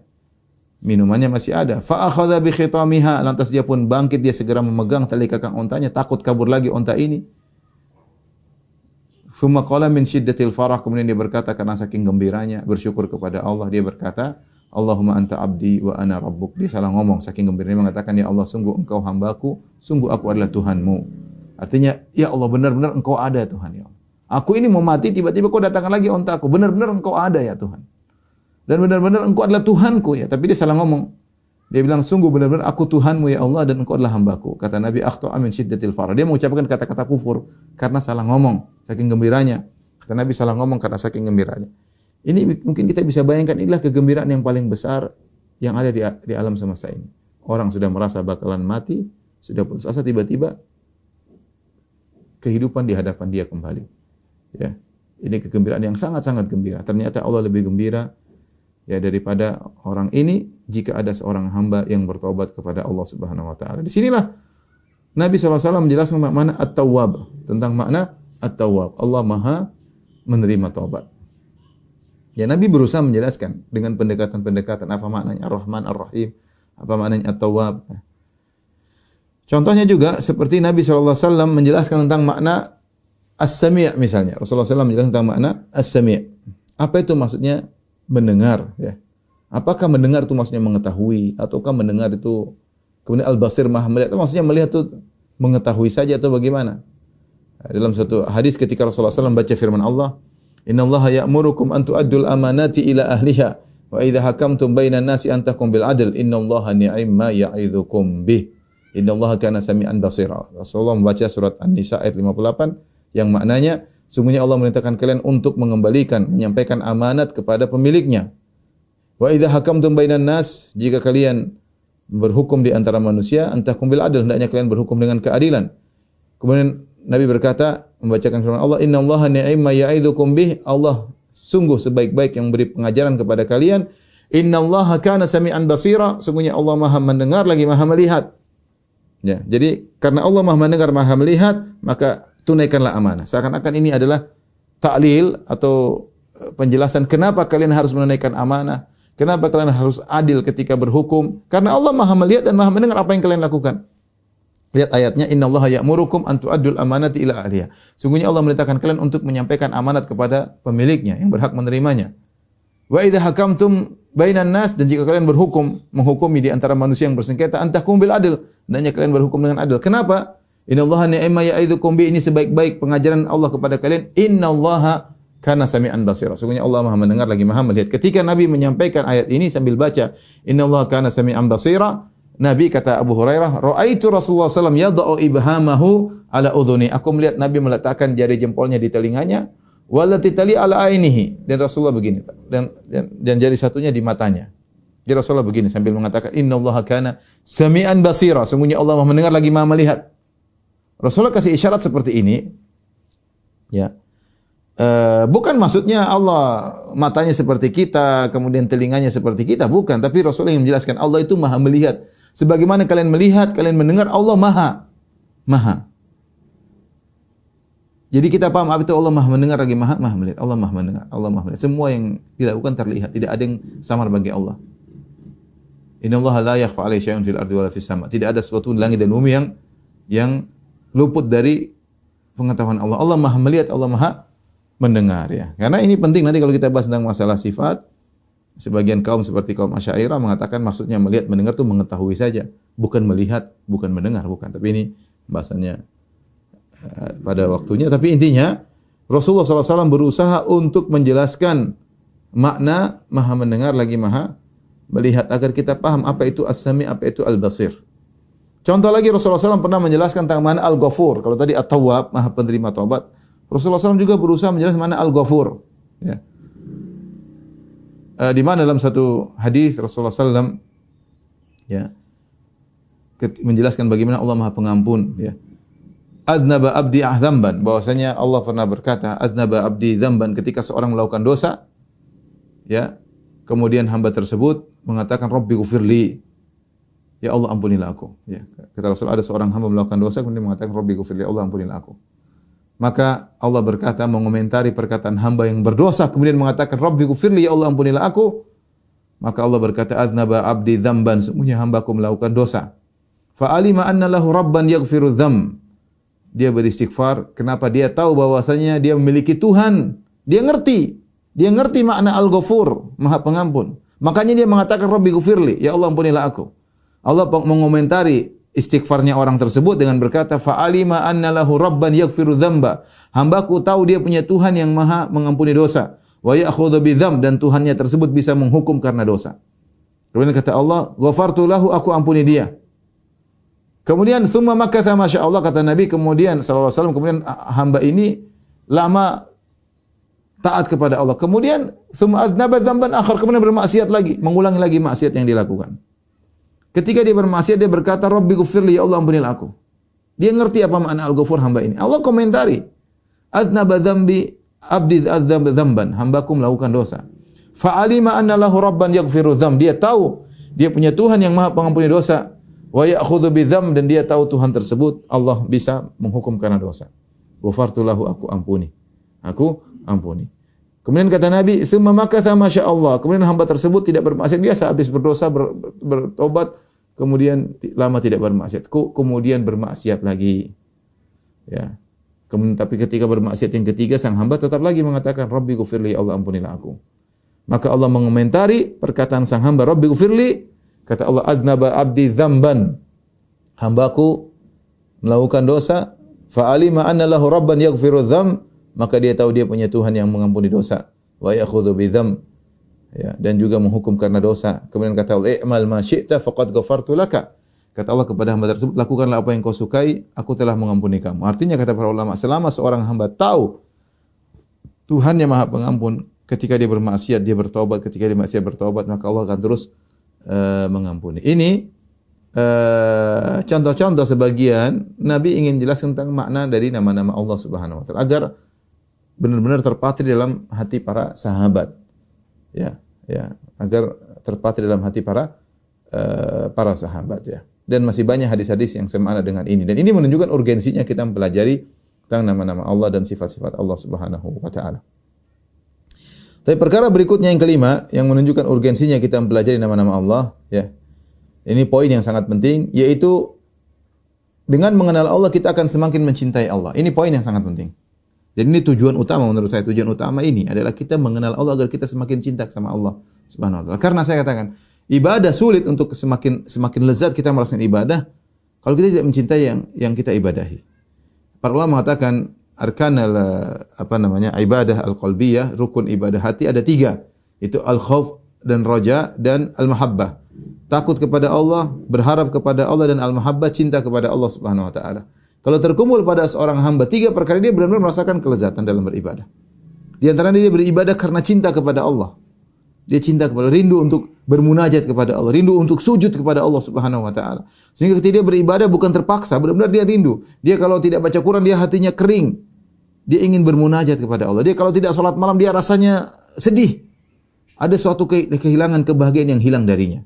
Minumannya masih ada. Fa akhadha bi khitamiha lantas dia pun bangkit dia segera memegang tali kakang ontanya takut kabur lagi onta ini. Thumma qala min syiddatil farah kemudian dia berkata karena saking gembiranya bersyukur kepada Allah dia berkata Allahumma anta abdi wa ana rabbuk. Dia salah ngomong saking gembiranya mengatakan ya Allah sungguh engkau hambaku, sungguh aku adalah Tuhanmu. Artinya ya Allah benar-benar engkau ada Tuhan ya Allah. Aku ini mau mati tiba-tiba kau datangkan lagi ontaku. Benar-benar engkau ada ya Tuhan. Dan benar-benar engkau adalah Tuhanku ya. Tapi dia salah ngomong. Dia bilang sungguh benar-benar aku Tuhanmu ya Allah dan engkau adalah hambaku. Kata Nabi akhta amin syiddatil farah. Dia mengucapkan kata-kata kufur karena salah ngomong saking gembiranya. Kata Nabi salah ngomong karena saking gembiranya. Ini mungkin kita bisa bayangkan inilah kegembiraan yang paling besar yang ada di, di alam semesta ini. Orang sudah merasa bakalan mati, sudah putus asa tiba-tiba kehidupan di hadapan dia kembali. Ya. Ini kegembiraan yang sangat-sangat gembira. Ternyata Allah lebih gembira ya daripada orang ini jika ada seorang hamba yang bertobat kepada Allah Subhanahu wa taala. Di sinilah Nabi SAW menjelaskan makna at-tawwab, tentang makna at-tawwab. Allah Maha menerima taubat. Ya Nabi berusaha menjelaskan dengan pendekatan-pendekatan apa maknanya Ar-Rahman Ar-Rahim, apa maknanya At-Tawwab. Contohnya juga seperti Nabi SAW menjelaskan tentang makna As-Sami' misalnya. Rasulullah SAW menjelaskan tentang makna As-Sami'. Apa itu maksudnya mendengar ya. Apakah mendengar itu maksudnya mengetahui ataukah mendengar itu kemudian al-basir maha melihat itu maksudnya melihat itu mengetahui saja atau bagaimana? Dalam satu hadis ketika Rasulullah SAW baca firman Allah, Inna Allah ya'murukum an tu'addul amanati ila ahliha wa idha hakamtum bainan nasi an takum bil adl inna Allah ni'imma ya'idhukum bih. Inna Allah kana sami'an basira. Rasulullah membaca surat An-Nisa ayat 58 yang maknanya sungguhnya Allah memerintahkan kalian untuk mengembalikan menyampaikan amanat kepada pemiliknya. Wa idha hakamtum bainan nas jika kalian berhukum di antara manusia antakum bil adl hendaknya kalian berhukum dengan keadilan. Kemudian Nabi berkata membacakan firman Allah, "Inna Allah ni'ma ya'idzukum bih." Allah sungguh sebaik-baik yang beri pengajaran kepada kalian. Inna Allah kana sami'an basira. Sungguhnya Allah Maha mendengar lagi Maha melihat. Ya, jadi karena Allah Maha mendengar, Maha melihat, maka tunaikanlah amanah. Seakan-akan ini adalah taklil atau eh, penjelasan kenapa kalian harus menunaikan amanah. Kenapa kalian harus adil ketika berhukum? Karena Allah Maha melihat dan Maha mendengar apa yang kalian lakukan. Lihat ayatnya innallaha ya'murukum an tu'addul amanati ila ahliha. Sungguhnya Allah merintahkan kalian untuk menyampaikan amanat kepada pemiliknya yang berhak menerimanya. Wa idza hakamtum bainan nas dan jika kalian berhukum menghukumi di antara manusia yang bersengketa antahkum bil adil, hendaknya kalian berhukum dengan adil. Kenapa? Innallaha ni'ma ya'idzukum bi ini sebaik-baik pengajaran Allah kepada kalian. Innallaha kana sami'an basira. Sungguhnya Allah Maha mendengar lagi Maha melihat. Ketika Nabi menyampaikan ayat ini sambil baca, innallaha kana sami'an basira, Nabi kata Abu Hurairah, "Ra'aitu Rasulullah SAW yada'u ibhamahu ala udhuni." Aku melihat Nabi meletakkan jari jempolnya di telinganya, walati tali ala ainihi. Dan Rasulullah begini, dan, dan, dan jari satunya di matanya. Jadi Rasulullah begini sambil mengatakan, "Inna Allah kana sami'an basira." Sungguhnya Allah Maha mendengar lagi Maha melihat. Rasulullah kasih isyarat seperti ini. Ya. Uh, bukan maksudnya Allah matanya seperti kita, kemudian telinganya seperti kita, bukan. Tapi Rasulullah yang menjelaskan Allah itu maha melihat. Sebagaimana kalian melihat, kalian mendengar, Allah maha. Maha. Jadi kita paham apa itu Allah maha mendengar lagi maha, maha melihat. Allah maha mendengar, Allah maha melihat. Semua yang dilakukan terlihat, tidak ada yang samar bagi Allah. Inna Allah la yakhfa alaihi syai'un fil ardi fis sama. Tidak ada sesuatu di langit dan bumi yang yang luput dari pengetahuan Allah. Allah Maha melihat, Allah Maha mendengar ya. Karena ini penting nanti kalau kita bahas tentang masalah sifat, Sebagian kaum seperti kaum Asy'ariyah mengatakan maksudnya melihat mendengar itu mengetahui saja, bukan melihat, bukan mendengar, bukan. Tapi ini bahasanya uh, pada waktunya. Tapi intinya Rasulullah SAW berusaha untuk menjelaskan makna maha mendengar lagi maha melihat agar kita paham apa itu as-sami, apa itu al-basir. Contoh lagi Rasulullah SAW pernah menjelaskan tentang mana al-ghafur. Kalau tadi at-tawwab, maha penerima taubat. Rasulullah SAW juga berusaha menjelaskan mana al-ghafur. Ya uh, di mana dalam satu hadis Rasulullah SAW ya menjelaskan bagaimana Allah Maha Pengampun ya. Adnaba abdi ahzamban bahwasanya Allah pernah berkata adnaba abdi dzamban ketika seorang melakukan dosa ya kemudian hamba tersebut mengatakan rabbi ghufirli ya Allah ampunilah aku ya kata Rasul ada seorang hamba melakukan dosa kemudian mengatakan rabbi ghufirli ya Allah ampunilah aku maka Allah berkata mengomentari perkataan hamba yang berdosa kemudian mengatakan Rabbi gufirli ya Allah ampunilah aku. Maka Allah berkata adnaba abdi dzamban semuanya hambaku melakukan dosa. Fa alima anna lahu rabban yaghfiru dzam. Dia beristighfar kenapa dia tahu bahwasanya dia memiliki Tuhan. Dia ngerti. Dia ngerti makna Al-Ghafur, Maha Pengampun. Makanya dia mengatakan Rabbi gufirli, ya Allah ampunilah aku. Allah mengomentari istighfarnya orang tersebut dengan berkata fa'alima anna lahu rabban yaghfiru dzamba. Hambaku tahu dia punya Tuhan yang Maha mengampuni dosa. Wa ya'khudhu bidzam dan Tuhannya tersebut bisa menghukum karena dosa. Kemudian kata Allah, "Ghafartu lahu, aku ampuni dia." Kemudian thumma makatha masya Allah kata Nabi kemudian sallallahu alaihi wasallam kemudian hamba ini lama taat kepada Allah. Kemudian thumma adnaba dzamban akhar kemudian bermaksiat lagi, mengulangi lagi maksiat yang dilakukan. Ketika dia bermaksiat dia berkata, "Rabbi ghfirli ya Allah ampunilah aku." Dia ngerti apa makna al-ghafur hamba ini. Allah komentari, "Adnaba dzambi abdi adzab dzamban." Hambaku melakukan dosa. Fa'alima anna lahu rabban yaghfiru dzam. Dia tahu dia punya Tuhan yang Maha Pengampuni dosa. Wa ya'khudhu bidzam dan dia tahu Tuhan tersebut Allah bisa menghukum karena dosa. Ghafartu lahu aku ampuni. Aku ampuni. Kemudian kata Nabi, "Tsumma makatha masya Allah." Kemudian hamba tersebut tidak bermaksiat biasa habis berdosa ber, bertobat kemudian lama tidak bermaksiat. Kemudian bermaksiat lagi. Ya. Kemudian tapi ketika bermaksiat yang ketiga sang hamba tetap lagi mengatakan, "Rabbi ghfirli, Allah ampunilah aku." Maka Allah mengomentari perkataan sang hamba, Rabbi gufirli, kata Allah, adnaba abdi dzamban. Hambaku melakukan dosa, fa'alima anna lahu rabban yaghfiru dzam, maka dia tahu dia punya Tuhan yang mengampuni dosa. Wa yakhudhu. Ya, dan juga menghukum karena dosa. Kemudian kata Allah, "I'mal ma syi'ta faqad ghafartu laka." Kata Allah kepada hamba tersebut, lakukanlah apa yang kau sukai, aku telah mengampuni kamu. Artinya kata para ulama, selama seorang hamba tahu Tuhan yang Maha Pengampun, ketika dia bermaksiat dia bertobat, ketika dia maksiat bertobat maka Allah akan terus uh, mengampuni. Ini contoh contoh-contoh sebagian Nabi ingin jelaskan tentang makna dari nama-nama Allah Subhanahu wa taala agar benar-benar terpatri dalam hati para sahabat. Ya, ya, agar terpatri dalam hati para uh, para sahabat ya. Dan masih banyak hadis-hadis yang semana dengan ini dan ini menunjukkan urgensinya kita mempelajari tentang nama-nama Allah dan sifat-sifat Allah Subhanahu wa taala. Tapi perkara berikutnya yang kelima yang menunjukkan urgensinya kita mempelajari nama-nama Allah, ya. Ini poin yang sangat penting yaitu dengan mengenal Allah kita akan semakin mencintai Allah. Ini poin yang sangat penting. Jadi ini tujuan utama menurut saya tujuan utama ini adalah kita mengenal Allah agar kita semakin cinta sama Allah Subhanahu wa taala. Karena saya katakan ibadah sulit untuk semakin semakin lezat kita melaksanakan ibadah kalau kita tidak mencintai yang yang kita ibadahi. Para ulama mengatakan arkan al apa namanya ibadah al qalbiyah rukun ibadah hati ada tiga itu al khauf dan roja dan al mahabbah takut kepada Allah berharap kepada Allah dan al mahabbah cinta kepada Allah subhanahu wa taala kalau terkumpul pada seorang hamba tiga perkara dia benar-benar merasakan kelezatan dalam beribadah di antara dia beribadah karena cinta kepada Allah dia cinta kepada rindu untuk bermunajat kepada Allah, rindu untuk sujud kepada Allah Subhanahu wa taala. Sehingga ketika dia beribadah bukan terpaksa, benar-benar dia rindu. Dia kalau tidak baca Quran dia hatinya kering. Dia ingin bermunajat kepada Allah. Dia kalau tidak sholat malam dia rasanya sedih. Ada suatu kehilangan kebahagiaan yang hilang darinya.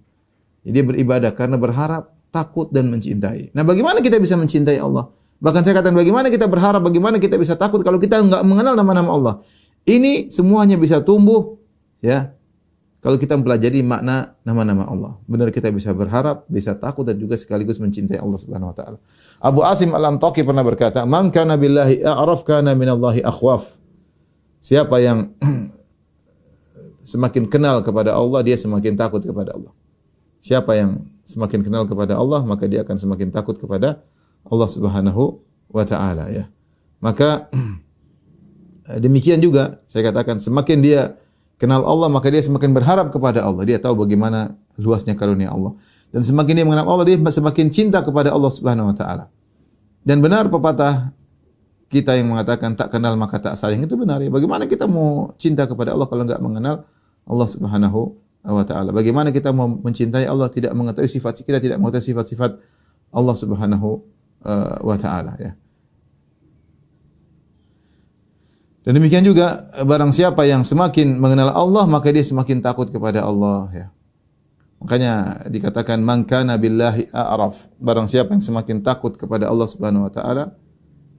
Jadi dia beribadah karena berharap, takut dan mencintai. Nah, bagaimana kita bisa mencintai Allah? Bahkan saya katakan bagaimana kita berharap, bagaimana kita bisa takut kalau kita enggak mengenal nama-nama Allah. Ini semuanya bisa tumbuh ya. Kalau kita mempelajari makna nama-nama Allah. Benar kita bisa berharap, bisa takut dan juga sekaligus mencintai Allah Subhanahu wa taala. Abu Asim Al-Antaqi pernah berkata, "Man kana billahi a'raf kana minallahi akhwaf." Siapa yang semakin kenal kepada Allah, dia semakin takut kepada Allah. Siapa yang semakin kenal kepada Allah, maka dia akan semakin takut kepada Allah Subhanahu wa taala ya. Maka demikian juga saya katakan semakin dia kenal Allah maka dia semakin berharap kepada Allah. Dia tahu bagaimana luasnya karunia Allah. Dan semakin dia mengenal Allah dia semakin cinta kepada Allah Subhanahu wa taala. Dan benar pepatah kita yang mengatakan tak kenal maka tak sayang itu benar ya. Bagaimana kita mau cinta kepada Allah kalau enggak mengenal Allah Subhanahu wa taala? Bagaimana kita mau mencintai Allah tidak mengetahui sifat kita tidak mengetahui sifat-sifat Allah Subhanahu uh, wa taala ya. Dan demikian juga barang siapa yang semakin mengenal Allah maka dia semakin takut kepada Allah ya. Makanya dikatakan man kana billahi a'raf. Barang siapa yang semakin takut kepada Allah Subhanahu wa taala,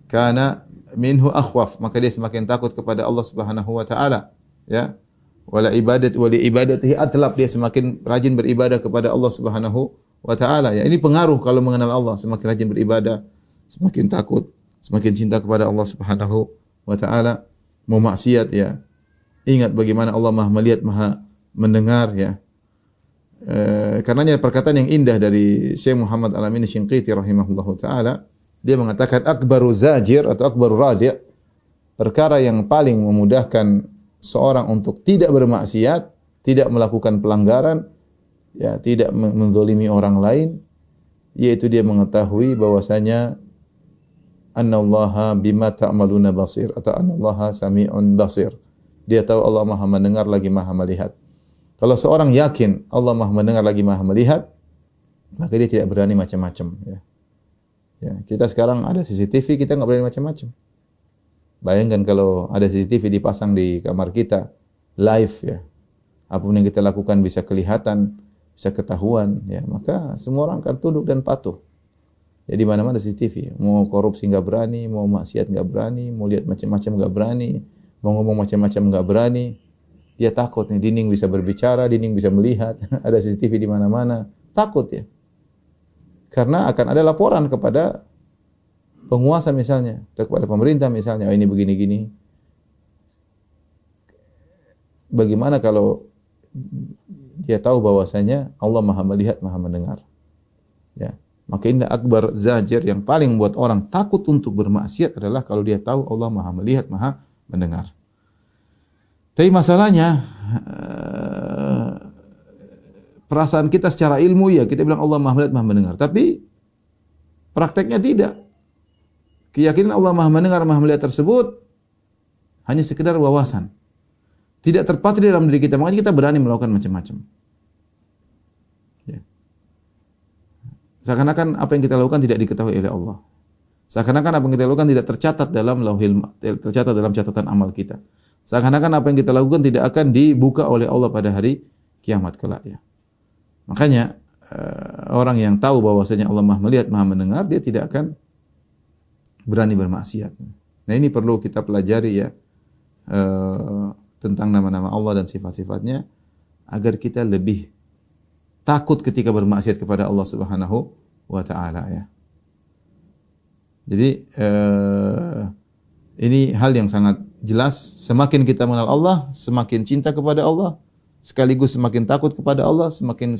kana minhu akhwaf, maka dia semakin takut kepada Allah Subhanahu wa taala, ya. Wala ibadat wali ibadatihi atlab dia semakin rajin beribadah kepada Allah Subhanahu wa taala ya. Ini pengaruh kalau mengenal Allah, semakin rajin beribadah, semakin takut, semakin cinta kepada Allah Subhanahu wa taala, mau maksiat ya. Ingat bagaimana Allah Maha melihat, Maha mendengar ya Eh, karenanya perkataan yang indah dari Syekh Muhammad Al-Amin Syinqiti rahimahullahu taala, dia mengatakan akbaru zajir atau akbaru radi' perkara yang paling memudahkan seorang untuk tidak bermaksiat, tidak melakukan pelanggaran, ya, tidak mendolimi orang lain, yaitu dia mengetahui bahwasanya annallaha bima ta'maluna basir atau annallaha sami'un basir. Dia tahu Allah Maha mendengar lagi Maha melihat. Kalau seorang yakin Allah Maha mendengar lagi Maha melihat, maka dia tidak berani macam-macam. Ya. ya. kita sekarang ada CCTV, kita nggak berani macam-macam. Bayangkan kalau ada CCTV dipasang di kamar kita, live ya. Apa pun yang kita lakukan bisa kelihatan, bisa ketahuan, ya maka semua orang akan tunduk dan patuh. Jadi ya, mana-mana CCTV, mau korupsi nggak berani, mau maksiat nggak berani, mau lihat macam-macam nggak berani, mau ngomong macam-macam nggak berani, dia takut nih, dinding bisa berbicara, dinding bisa melihat, ada CCTV di mana-mana. Takut ya. Karena akan ada laporan kepada penguasa misalnya, atau kepada pemerintah misalnya, oh ini begini-gini. Bagaimana kalau dia tahu bahwasanya Allah Maha melihat, Maha mendengar. Ya. Maka indah akbar zajir yang paling membuat orang takut untuk bermaksiat adalah kalau dia tahu Allah Maha melihat, Maha mendengar. Tapi masalahnya uh, perasaan kita secara ilmu ya kita bilang Allah Maha melihat, Maha mendengar. Tapi prakteknya tidak. Keyakinan Allah Maha mendengar, Maha melihat tersebut hanya sekedar wawasan. Tidak terpatri dalam diri kita, makanya kita berani melakukan macam-macam. Ya. Seakan-akan apa yang kita lakukan tidak diketahui oleh Allah. Seakan-akan apa yang kita lakukan tidak tercatat dalam lauhil tercatat dalam catatan amal kita. Seakan-akan apa yang kita lakukan tidak akan dibuka oleh Allah pada hari kiamat kelak ya. Makanya uh, orang yang tahu bahwasanya Allah Maha melihat, Maha mendengar, dia tidak akan berani bermaksiat. Nah, ini perlu kita pelajari ya. Uh, tentang nama-nama Allah dan sifat-sifatnya agar kita lebih takut ketika bermaksiat kepada Allah Subhanahu wa taala ya. Jadi uh, ini hal yang sangat jelas semakin kita mengenal Allah, semakin cinta kepada Allah, sekaligus semakin takut kepada Allah, semakin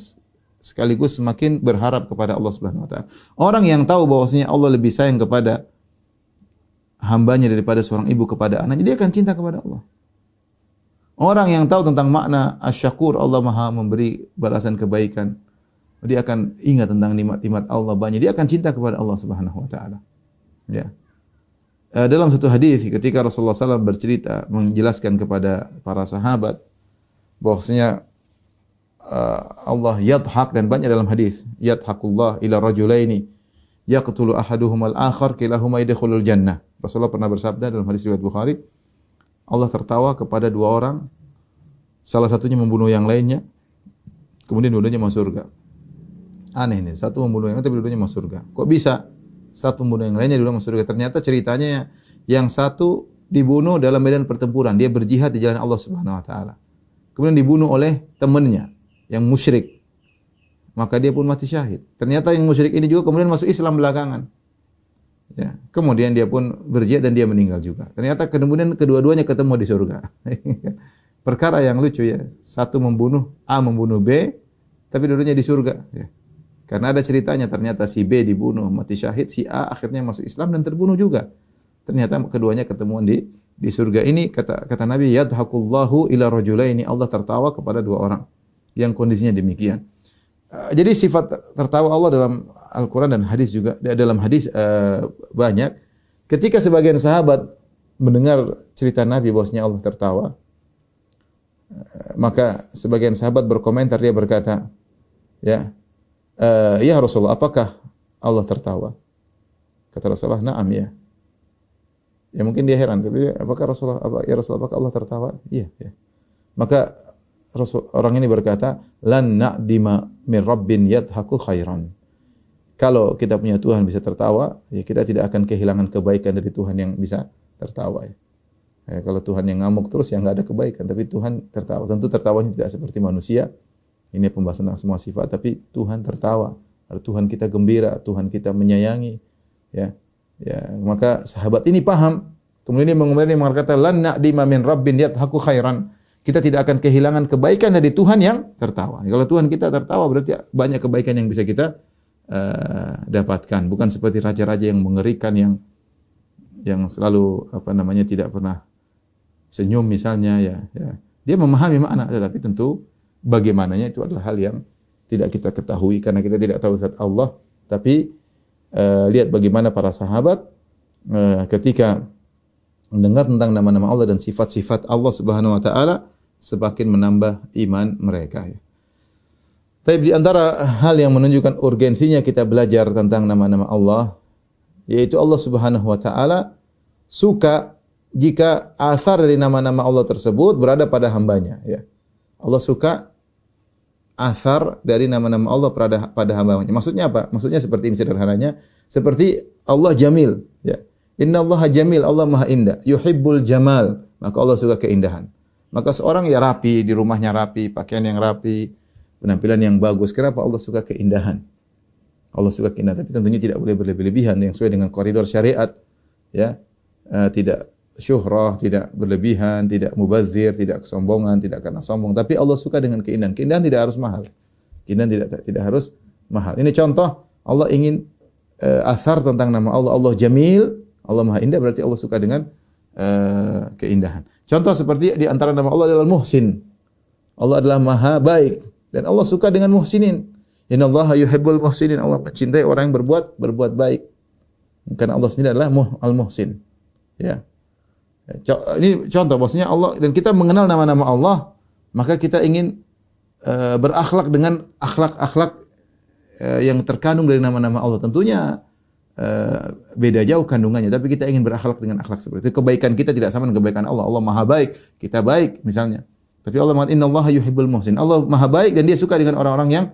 sekaligus semakin berharap kepada Allah Subhanahu wa taala. Orang yang tahu bahwasanya Allah lebih sayang kepada hambanya daripada seorang ibu kepada anaknya, dia akan cinta kepada Allah. Orang yang tahu tentang makna asyakur Allah Maha memberi balasan kebaikan, dia akan ingat tentang nikmat-nikmat Allah banyak, dia akan cinta kepada Allah Subhanahu wa taala. Ya. Eh, dalam satu hadis ketika Rasulullah SAW bercerita menjelaskan kepada para sahabat bahwasanya uh, Allah yadhak dan banyak dalam hadis yadhakullah ila rajulaini yaqtulu ahaduhum al-akhar kilahuma yadkhulul jannah. Rasulullah pernah bersabda dalam hadis riwayat Bukhari Allah tertawa kepada dua orang salah satunya membunuh yang lainnya kemudian dua-duanya masuk surga. Aneh ini, satu membunuh yang lain tapi dua-duanya masuk surga. Kok bisa? satu membunuh yang lainnya dulu masuk surga. Ternyata ceritanya yang satu dibunuh dalam medan pertempuran, dia berjihad di jalan Allah Subhanahu wa taala. Kemudian dibunuh oleh temannya yang musyrik. Maka dia pun mati syahid. Ternyata yang musyrik ini juga kemudian masuk Islam belakangan. Ya, kemudian dia pun berjihad dan dia meninggal juga. Ternyata kemudian kedua-duanya ketemu di surga. Perkara yang lucu ya. Satu membunuh A membunuh B, tapi dua-duanya di surga. Ya. Karena ada ceritanya ternyata si B dibunuh mati syahid, si A akhirnya masuk Islam dan terbunuh juga. Ternyata keduanya ketemuan di di surga ini kata kata Nabi yadhakullahu ila rajulaini Allah tertawa kepada dua orang yang kondisinya demikian. Uh, jadi sifat tertawa Allah dalam Al-Qur'an dan hadis juga dalam hadis uh, banyak. Ketika sebagian sahabat mendengar cerita Nabi bahwasanya Allah tertawa, uh, maka sebagian sahabat berkomentar dia berkata, ya, ya Rasulullah, apakah Allah tertawa? Kata Rasulullah, "Na'am ya." Ya mungkin dia heran, tapi apakah Rasulullah apa ya Rasulullah apakah Allah tertawa? Iya, ya. Maka Rasul, orang ini berkata, "Lan na'dima min rabbin yadhaku khairan." Kalau kita punya Tuhan bisa tertawa, ya kita tidak akan kehilangan kebaikan dari Tuhan yang bisa tertawa ya. ya kalau Tuhan yang ngamuk terus ya nggak ada kebaikan, tapi Tuhan tertawa. Tentu tertawanya tidak seperti manusia, ini pembahasan tentang semua sifat, tapi Tuhan tertawa. Tuhan kita gembira, Tuhan kita menyayangi. Ya, ya. Maka sahabat ini paham. Kemudian dia mengomentari mengatakan lan na'dima min rabbin yadhaku khairan. kita tidak akan kehilangan kebaikan dari Tuhan yang tertawa. Kalau Tuhan kita tertawa berarti banyak kebaikan yang bisa kita uh, dapatkan. Bukan seperti raja-raja yang mengerikan yang yang selalu apa namanya tidak pernah senyum misalnya ya, ya. Dia memahami makna tetapi tentu bagaimananya itu adalah hal yang tidak kita ketahui karena kita tidak tahu zat Allah tapi uh, lihat bagaimana para sahabat uh, ketika mendengar tentang nama-nama Allah dan sifat-sifat Allah Subhanahu wa taala semakin menambah iman mereka ya. Tapi di antara hal yang menunjukkan urgensinya kita belajar tentang nama-nama Allah yaitu Allah Subhanahu wa taala suka jika asar dari nama-nama Allah tersebut berada pada hambanya ya. Allah suka asar dari nama-nama Allah pada pada hambanya. Maksudnya apa? Maksudnya seperti ini sederhananya, seperti Allah Jamil ya. Inna Allah jamil, Allah maha indah. Yuhibbul jamal, maka Allah suka keindahan. Maka seorang ya rapi, di rumahnya rapi, pakaian yang rapi, penampilan yang bagus. Kenapa Allah suka keindahan? Allah suka keindahan, tapi tentunya tidak boleh berlebih-lebihan yang sesuai dengan koridor syariat. Ya, uh, tidak syuhrah, tidak berlebihan, tidak mubazir, tidak kesombongan, tidak karena sombong. Tapi Allah suka dengan keindahan. Keindahan tidak harus mahal. Keindahan tidak tidak harus mahal. Ini contoh Allah ingin uh, asar tentang nama Allah. Allah Jamil, Allah Maha Indah berarti Allah suka dengan uh, keindahan. Contoh seperti di antara nama Allah adalah Muhsin. Allah adalah Maha baik dan Allah suka dengan muhsinin. Inna Allah yuhibbul muhsinin. Allah mencintai orang yang berbuat berbuat baik. Karena Allah sendiri adalah muh, al-muhsin. Ya. Ini contoh maksudnya Allah dan kita mengenal nama-nama Allah, maka kita ingin uh, berakhlak dengan akhlak-akhlak uh, yang terkandung dari nama-nama Allah. Tentunya uh, beda jauh kandungannya, tapi kita ingin berakhlak dengan akhlak seperti itu. Kebaikan kita tidak sama dengan kebaikan Allah. Allah Maha baik, kita baik misalnya. Tapi Allah mengatakan Inna Allah yuhibbul muhsin. Allah Maha baik dan dia suka dengan orang-orang yang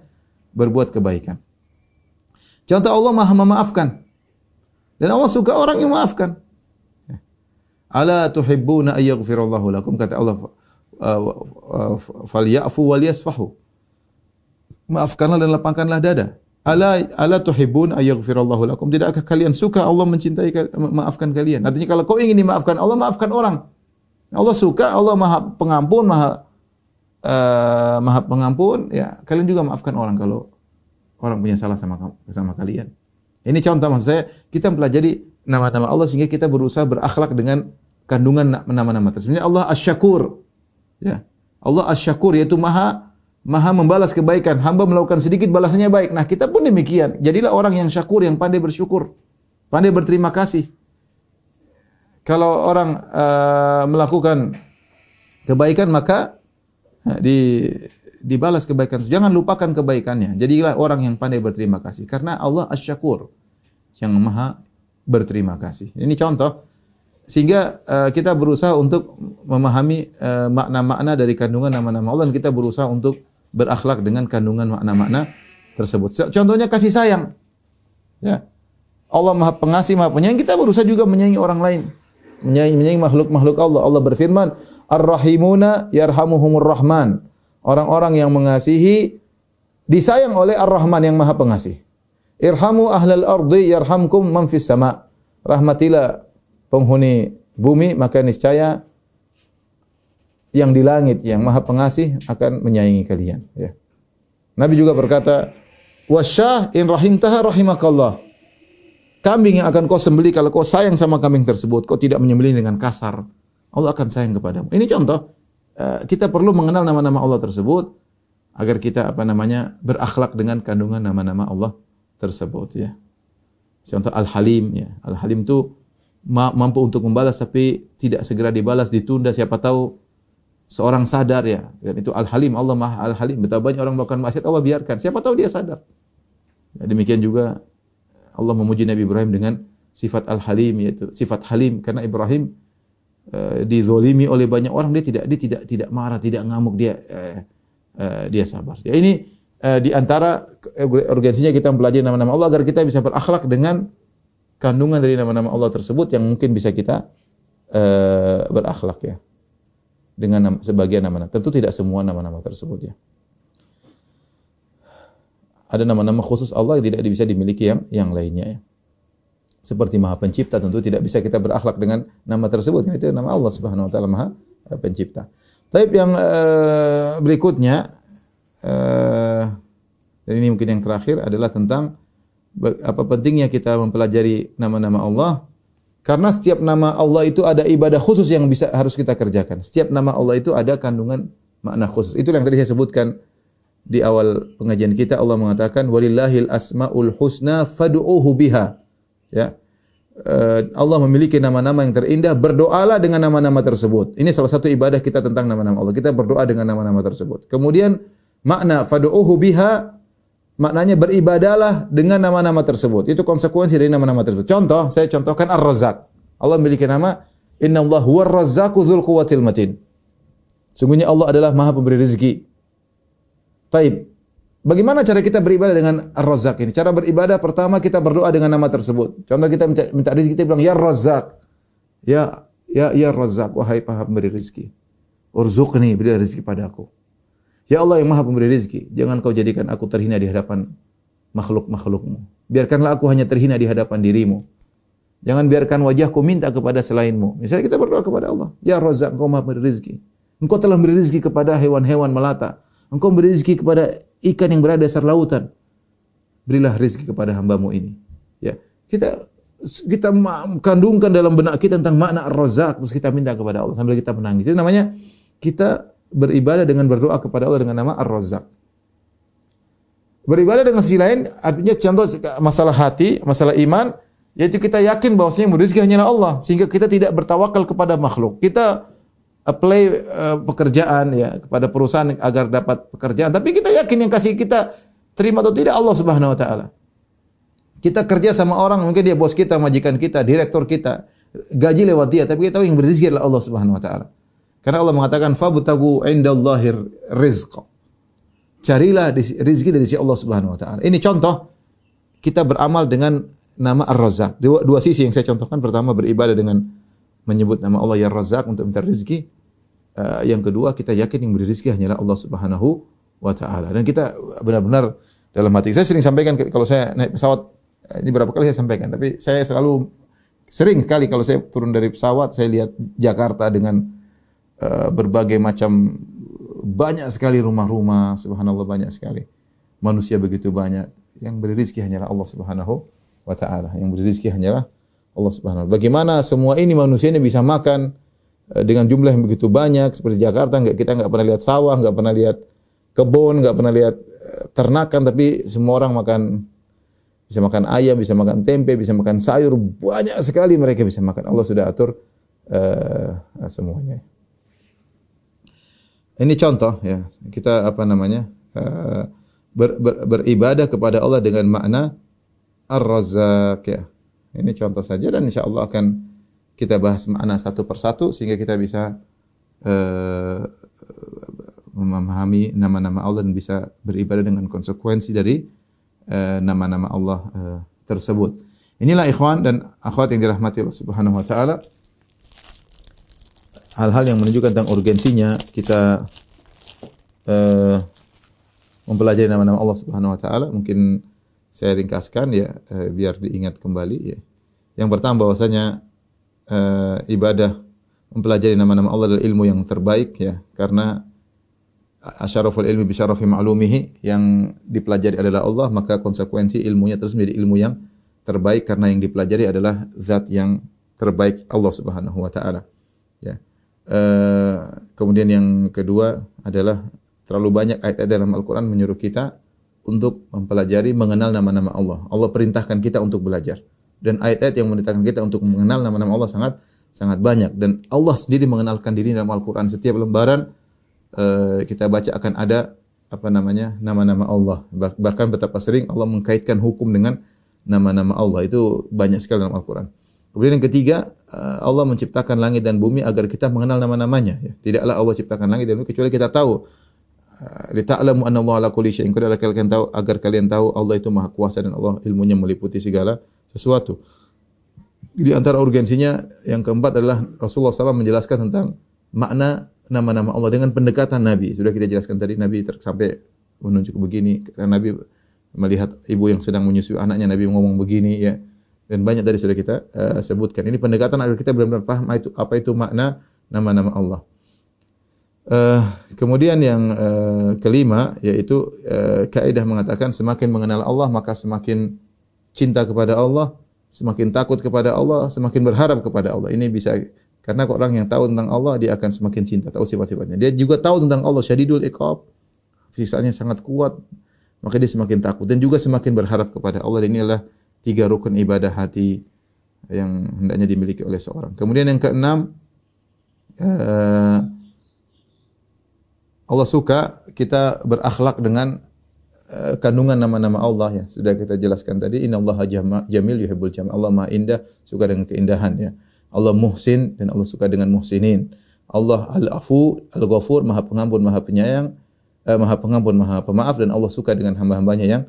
berbuat kebaikan. Contoh Allah Maha memaafkan. Dan Allah suka orang yang memaafkan. Ala tuhibbuna ayyaghfirallahu lakum kata Allah falyafu wal yasfahu. Maafkanlah dan lapangkanlah dada. Ala ala tuhibbun ayyaghfirallahu lakum. Tidakkah kalian suka Allah mencintai maafkan kalian? Artinya kalau kau ingin dimaafkan Allah, maafkan orang. Allah suka, Allah Maha Pengampun, Maha uh, Maha Pengampun, ya kalian juga maafkan orang kalau orang punya salah sama sama kalian. Ini contoh maksud saya, kita mempelajari nama-nama Allah sehingga kita berusaha berakhlak dengan kandungan nama-nama tersebut. Allah Asy-Syakur. Ya. Allah Asy-Syakur yaitu Maha Maha membalas kebaikan. Hamba melakukan sedikit balasannya baik. Nah, kita pun demikian. Jadilah orang yang syakur, yang pandai bersyukur. Pandai berterima kasih. Kalau orang uh, melakukan kebaikan maka uh, di dibalas kebaikan. Jangan lupakan kebaikannya. Jadilah orang yang pandai berterima kasih karena Allah Asy-Syakur yang Maha berterima kasih. Ini contoh sehingga uh, kita berusaha untuk memahami uh, makna-makna dari kandungan nama-nama Allah dan kita berusaha untuk berakhlak dengan kandungan makna-makna tersebut. Contohnya kasih sayang. Ya. Allah Maha Pengasih, Maha Penyayang, kita berusaha juga menyayangi orang lain. Menyayangi, makhluk-makhluk Allah. Allah berfirman, Ar-Rahimuna yarhamuhumur Rahman. Orang-orang yang mengasihi disayang oleh Ar-Rahman yang Maha Pengasih. Irhamu ahlal ardi yarhamkum man fis sama. Rahmatilah penghuni bumi maka niscaya yang di langit yang maha pengasih akan menyayangi kalian ya. Nabi juga berkata wasyah in rahimtaha rahimakallah kambing yang akan kau sembelih kalau kau sayang sama kambing tersebut kau tidak menyembelih dengan kasar Allah akan sayang kepadamu. Ini contoh eh, kita perlu mengenal nama-nama Allah tersebut agar kita apa namanya berakhlak dengan kandungan nama-nama Allah tersebut ya. Contoh Al-Halim ya. Al-Halim itu mampu untuk membalas tapi tidak segera dibalas ditunda. Siapa tahu seorang sadar ya. Dan itu al halim Allah maha al halim betapa banyak orang melakukan maksiat Allah biarkan. Siapa tahu dia sadar. Ya, demikian juga Allah memuji Nabi Ibrahim dengan sifat al halim yaitu sifat halim karena Ibrahim uh, dizolimi oleh banyak orang dia tidak dia tidak tidak marah tidak ngamuk dia uh, uh, dia sabar ya ini uh, di antara urgensinya kita mempelajari nama-nama Allah agar kita bisa berakhlak dengan kandungan dari nama-nama Allah tersebut yang mungkin bisa kita berakhlak ya dengan nama, sebagian nama-nama. Tentu tidak semua nama-nama tersebut ya. Ada nama-nama khusus Allah yang tidak bisa dimiliki yang yang lainnya ya. Seperti Maha Pencipta tentu tidak bisa kita berakhlak dengan nama tersebut. Itu nama Allah Subhanahu wa taala Maha Pencipta. Tapi yang eh, berikutnya eh, dan ini mungkin yang terakhir adalah tentang apa pentingnya kita mempelajari nama-nama Allah karena setiap nama Allah itu ada ibadah khusus yang bisa harus kita kerjakan. Setiap nama Allah itu ada kandungan makna khusus. Itu yang tadi saya sebutkan di awal pengajian kita Allah mengatakan walillahil asmaul husna fad'uuhu biha. Ya. Eh, Allah memiliki nama-nama yang terindah, berdoalah dengan nama-nama tersebut. Ini salah satu ibadah kita tentang nama-nama Allah. Kita berdoa dengan nama-nama tersebut. Kemudian makna fad'uuhu biha maknanya beribadalah dengan nama-nama tersebut. Itu konsekuensi dari nama-nama tersebut. Contoh, saya contohkan Ar-Razzaq. Allah memiliki nama Inna Allah huwa dzul quwwatil matin. Sungguhnya Allah adalah Maha pemberi rezeki. Taib. Bagaimana cara kita beribadah dengan Ar-Razzaq ini? Cara beribadah pertama kita berdoa dengan nama tersebut. Contoh kita minta, minta rezeki kita bilang ya Razzaq. Ya ya ya Razzaq, wahai Maha pemberi rezeki. Urzuqni, beri rezeki padaku. Ya Allah yang Maha pemberi rezeki, jangan kau jadikan aku terhina di hadapan makhluk-makhlukmu. Biarkanlah aku hanya terhina di hadapan dirimu. Jangan biarkan wajahku minta kepada selainmu. Misalnya kita berdoa kepada Allah, Ya Razzaq, engkau Maha pemberi rezeki. Engkau telah beri rezeki kepada hewan-hewan melata. Engkau beri rezeki kepada ikan yang berada di dasar lautan. Berilah rezeki kepada hambamu ini. Ya, kita kita kandungkan dalam benak kita tentang makna Ar-Razzaq terus kita minta kepada Allah sambil kita menangis. Itu namanya kita beribadah dengan berdoa kepada Allah dengan nama Ar-Razzaq. Beribadah dengan sisi lain artinya contoh masalah hati, masalah iman, yaitu kita yakin bahwasanya rezeki hanyalah Allah sehingga kita tidak bertawakal kepada makhluk. Kita apply uh, pekerjaan ya kepada perusahaan agar dapat pekerjaan, tapi kita yakin yang kasih kita terima atau tidak Allah Subhanahu wa taala. Kita kerja sama orang, mungkin dia bos kita, majikan kita, direktur kita, gaji lewat dia, tapi kita tahu yang berizki adalah Allah Subhanahu wa taala. Karena Allah mengatakan fabtagu indallahir rizq. Carilah rizki dari sisi Allah Subhanahu wa taala. Ini contoh kita beramal dengan nama Ar-Razzaq. Dua, dua sisi yang saya contohkan pertama beribadah dengan menyebut nama Allah ya Razzaq untuk minta rezeki. Eh, yang kedua kita yakin yang beri rezeki hanyalah Allah Subhanahu wa taala. Dan kita benar-benar dalam hati saya sering sampaikan kalau saya naik pesawat eh, ini berapa kali saya sampaikan tapi saya selalu sering sekali kalau saya turun dari pesawat saya lihat Jakarta dengan eh, berbagai macam banyak sekali rumah-rumah subhanallah banyak sekali manusia begitu banyak yang beri rezeki hanyalah Allah Subhanahu wa taala yang beri rezeki hanyalah Allah Subhanahu. Bagaimana semua ini manusia ini bisa makan eh, dengan jumlah yang begitu banyak seperti Jakarta nggak kita nggak pernah lihat sawah, nggak pernah lihat kebun, nggak pernah lihat eh, ternakan tapi semua orang makan bisa makan ayam, bisa makan tempe, bisa makan sayur, banyak sekali mereka bisa makan. Allah sudah atur eh, semuanya. Ini contoh ya, kita apa namanya? eh, ber- ber- beribadah kepada Allah dengan makna Ar-Razzaq ya. Ini contoh saja dan insya Allah akan kita bahas makna satu persatu sehingga kita bisa eh, memahami nama-nama Allah dan bisa beribadah dengan konsekuensi dari eh, nama-nama Allah eh, tersebut. Inilah ikhwan dan akhwat yang dirahmati Allah Subhanahu wa taala. Hal-hal yang menunjukkan tentang urgensinya kita eh, mempelajari nama-nama Allah Subhanahu wa taala. Mungkin saya ringkaskan ya eh, biar diingat kembali ya. Yang pertama bahwasanya eh, ibadah mempelajari nama-nama Allah adalah ilmu yang terbaik ya. Karena asyaraful ilmi bi syarafi ma'lumihi yang dipelajari adalah Allah maka konsekuensi ilmunya terus menjadi ilmu yang terbaik karena yang dipelajari adalah zat yang terbaik Allah Subhanahu wa taala. Ya. Eh, kemudian yang kedua adalah terlalu banyak ayat-ayat dalam Al-Qur'an menyuruh kita untuk mempelajari mengenal nama-nama Allah. Allah perintahkan kita untuk belajar. Dan ayat-ayat yang memerintahkan kita untuk mengenal nama-nama Allah sangat sangat banyak dan Allah sendiri mengenalkan diri dalam Al-Qur'an setiap lembaran eh, kita baca akan ada apa namanya nama-nama Allah. Bah- Bahkan betapa sering Allah mengkaitkan hukum dengan nama-nama Allah. Itu banyak sekali dalam Al-Qur'an. Kemudian yang ketiga, eh, Allah menciptakan langit dan bumi agar kita mengenal nama-namanya. ya. Tidaklah Allah ciptakan langit dan bumi kecuali kita tahu li ta'lamu anna Allah ala kulli syai'in qadir kalian tahu agar kalian tahu Allah itu maha kuasa dan Allah ilmunya meliputi segala sesuatu. Di antara urgensinya yang keempat adalah Rasulullah SAW menjelaskan tentang makna nama-nama Allah dengan pendekatan Nabi. Sudah kita jelaskan tadi Nabi sampai menunjuk begini karena Nabi melihat ibu yang sedang menyusui anaknya Nabi ngomong begini ya. Dan banyak tadi sudah kita eh, sebutkan. Ini pendekatan agar kita benar-benar paham itu, apa itu makna nama-nama Allah. Eh, kemudian yang eh, kelima yaitu eh, kaidah mengatakan semakin mengenal Allah maka semakin cinta kepada Allah, semakin takut kepada Allah, semakin berharap kepada Allah. Ini bisa karena orang yang tahu tentang Allah dia akan semakin cinta, tahu sifat-sifatnya. Dia juga tahu tentang Allah syadidul iqab, siksanya sangat kuat, maka dia semakin takut dan juga semakin berharap kepada Allah. Dan ini adalah tiga rukun ibadah hati yang hendaknya dimiliki oleh seorang. Kemudian yang keenam eh, Allah suka kita berakhlak dengan uh, kandungan nama-nama Allah ya. Sudah kita jelaskan tadi innallaha jamil yuhibbul jamal. Allah Maha indah, suka dengan keindahan ya. Allah muhsin dan Allah suka dengan muhsinin. Allah al-afu, al-ghafur, Maha pengampun, Maha penyayang, uh, Maha pengampun, Maha pemaaf dan Allah suka dengan hamba-hambanya yang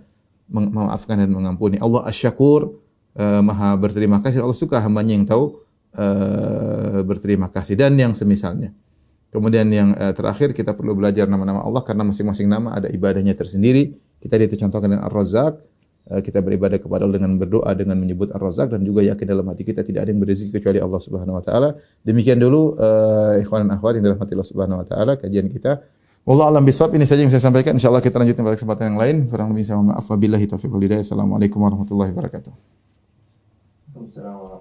memaafkan dan mengampuni. Allah asyakur, uh, Maha berterima kasih. Allah suka hambanya yang tahu uh, berterima kasih dan yang semisalnya. Kemudian yang uh, terakhir kita perlu belajar nama-nama Allah karena masing-masing nama ada ibadahnya tersendiri. Kita dicontohkan dengan Ar-Razzaq, uh, kita beribadah kepada Allah dengan berdoa dengan menyebut Ar-Razzaq dan juga yakin dalam hati kita tidak ada yang berizki kecuali Allah Subhanahu wa taala. Demikian dulu uh, ikhwan dan akhwat yang dirahmati Allah Subhanahu wa taala kajian kita. Wallah alam bisawab ini saja yang saya sampaikan. Insyaallah kita lanjutkan pada kesempatan yang lain. Kurang lebih saya mohon maaf. Wabillahi taufiq wal hidayah. Assalamualaikum warahmatullahi wabarakatuh. Wabarakatuh.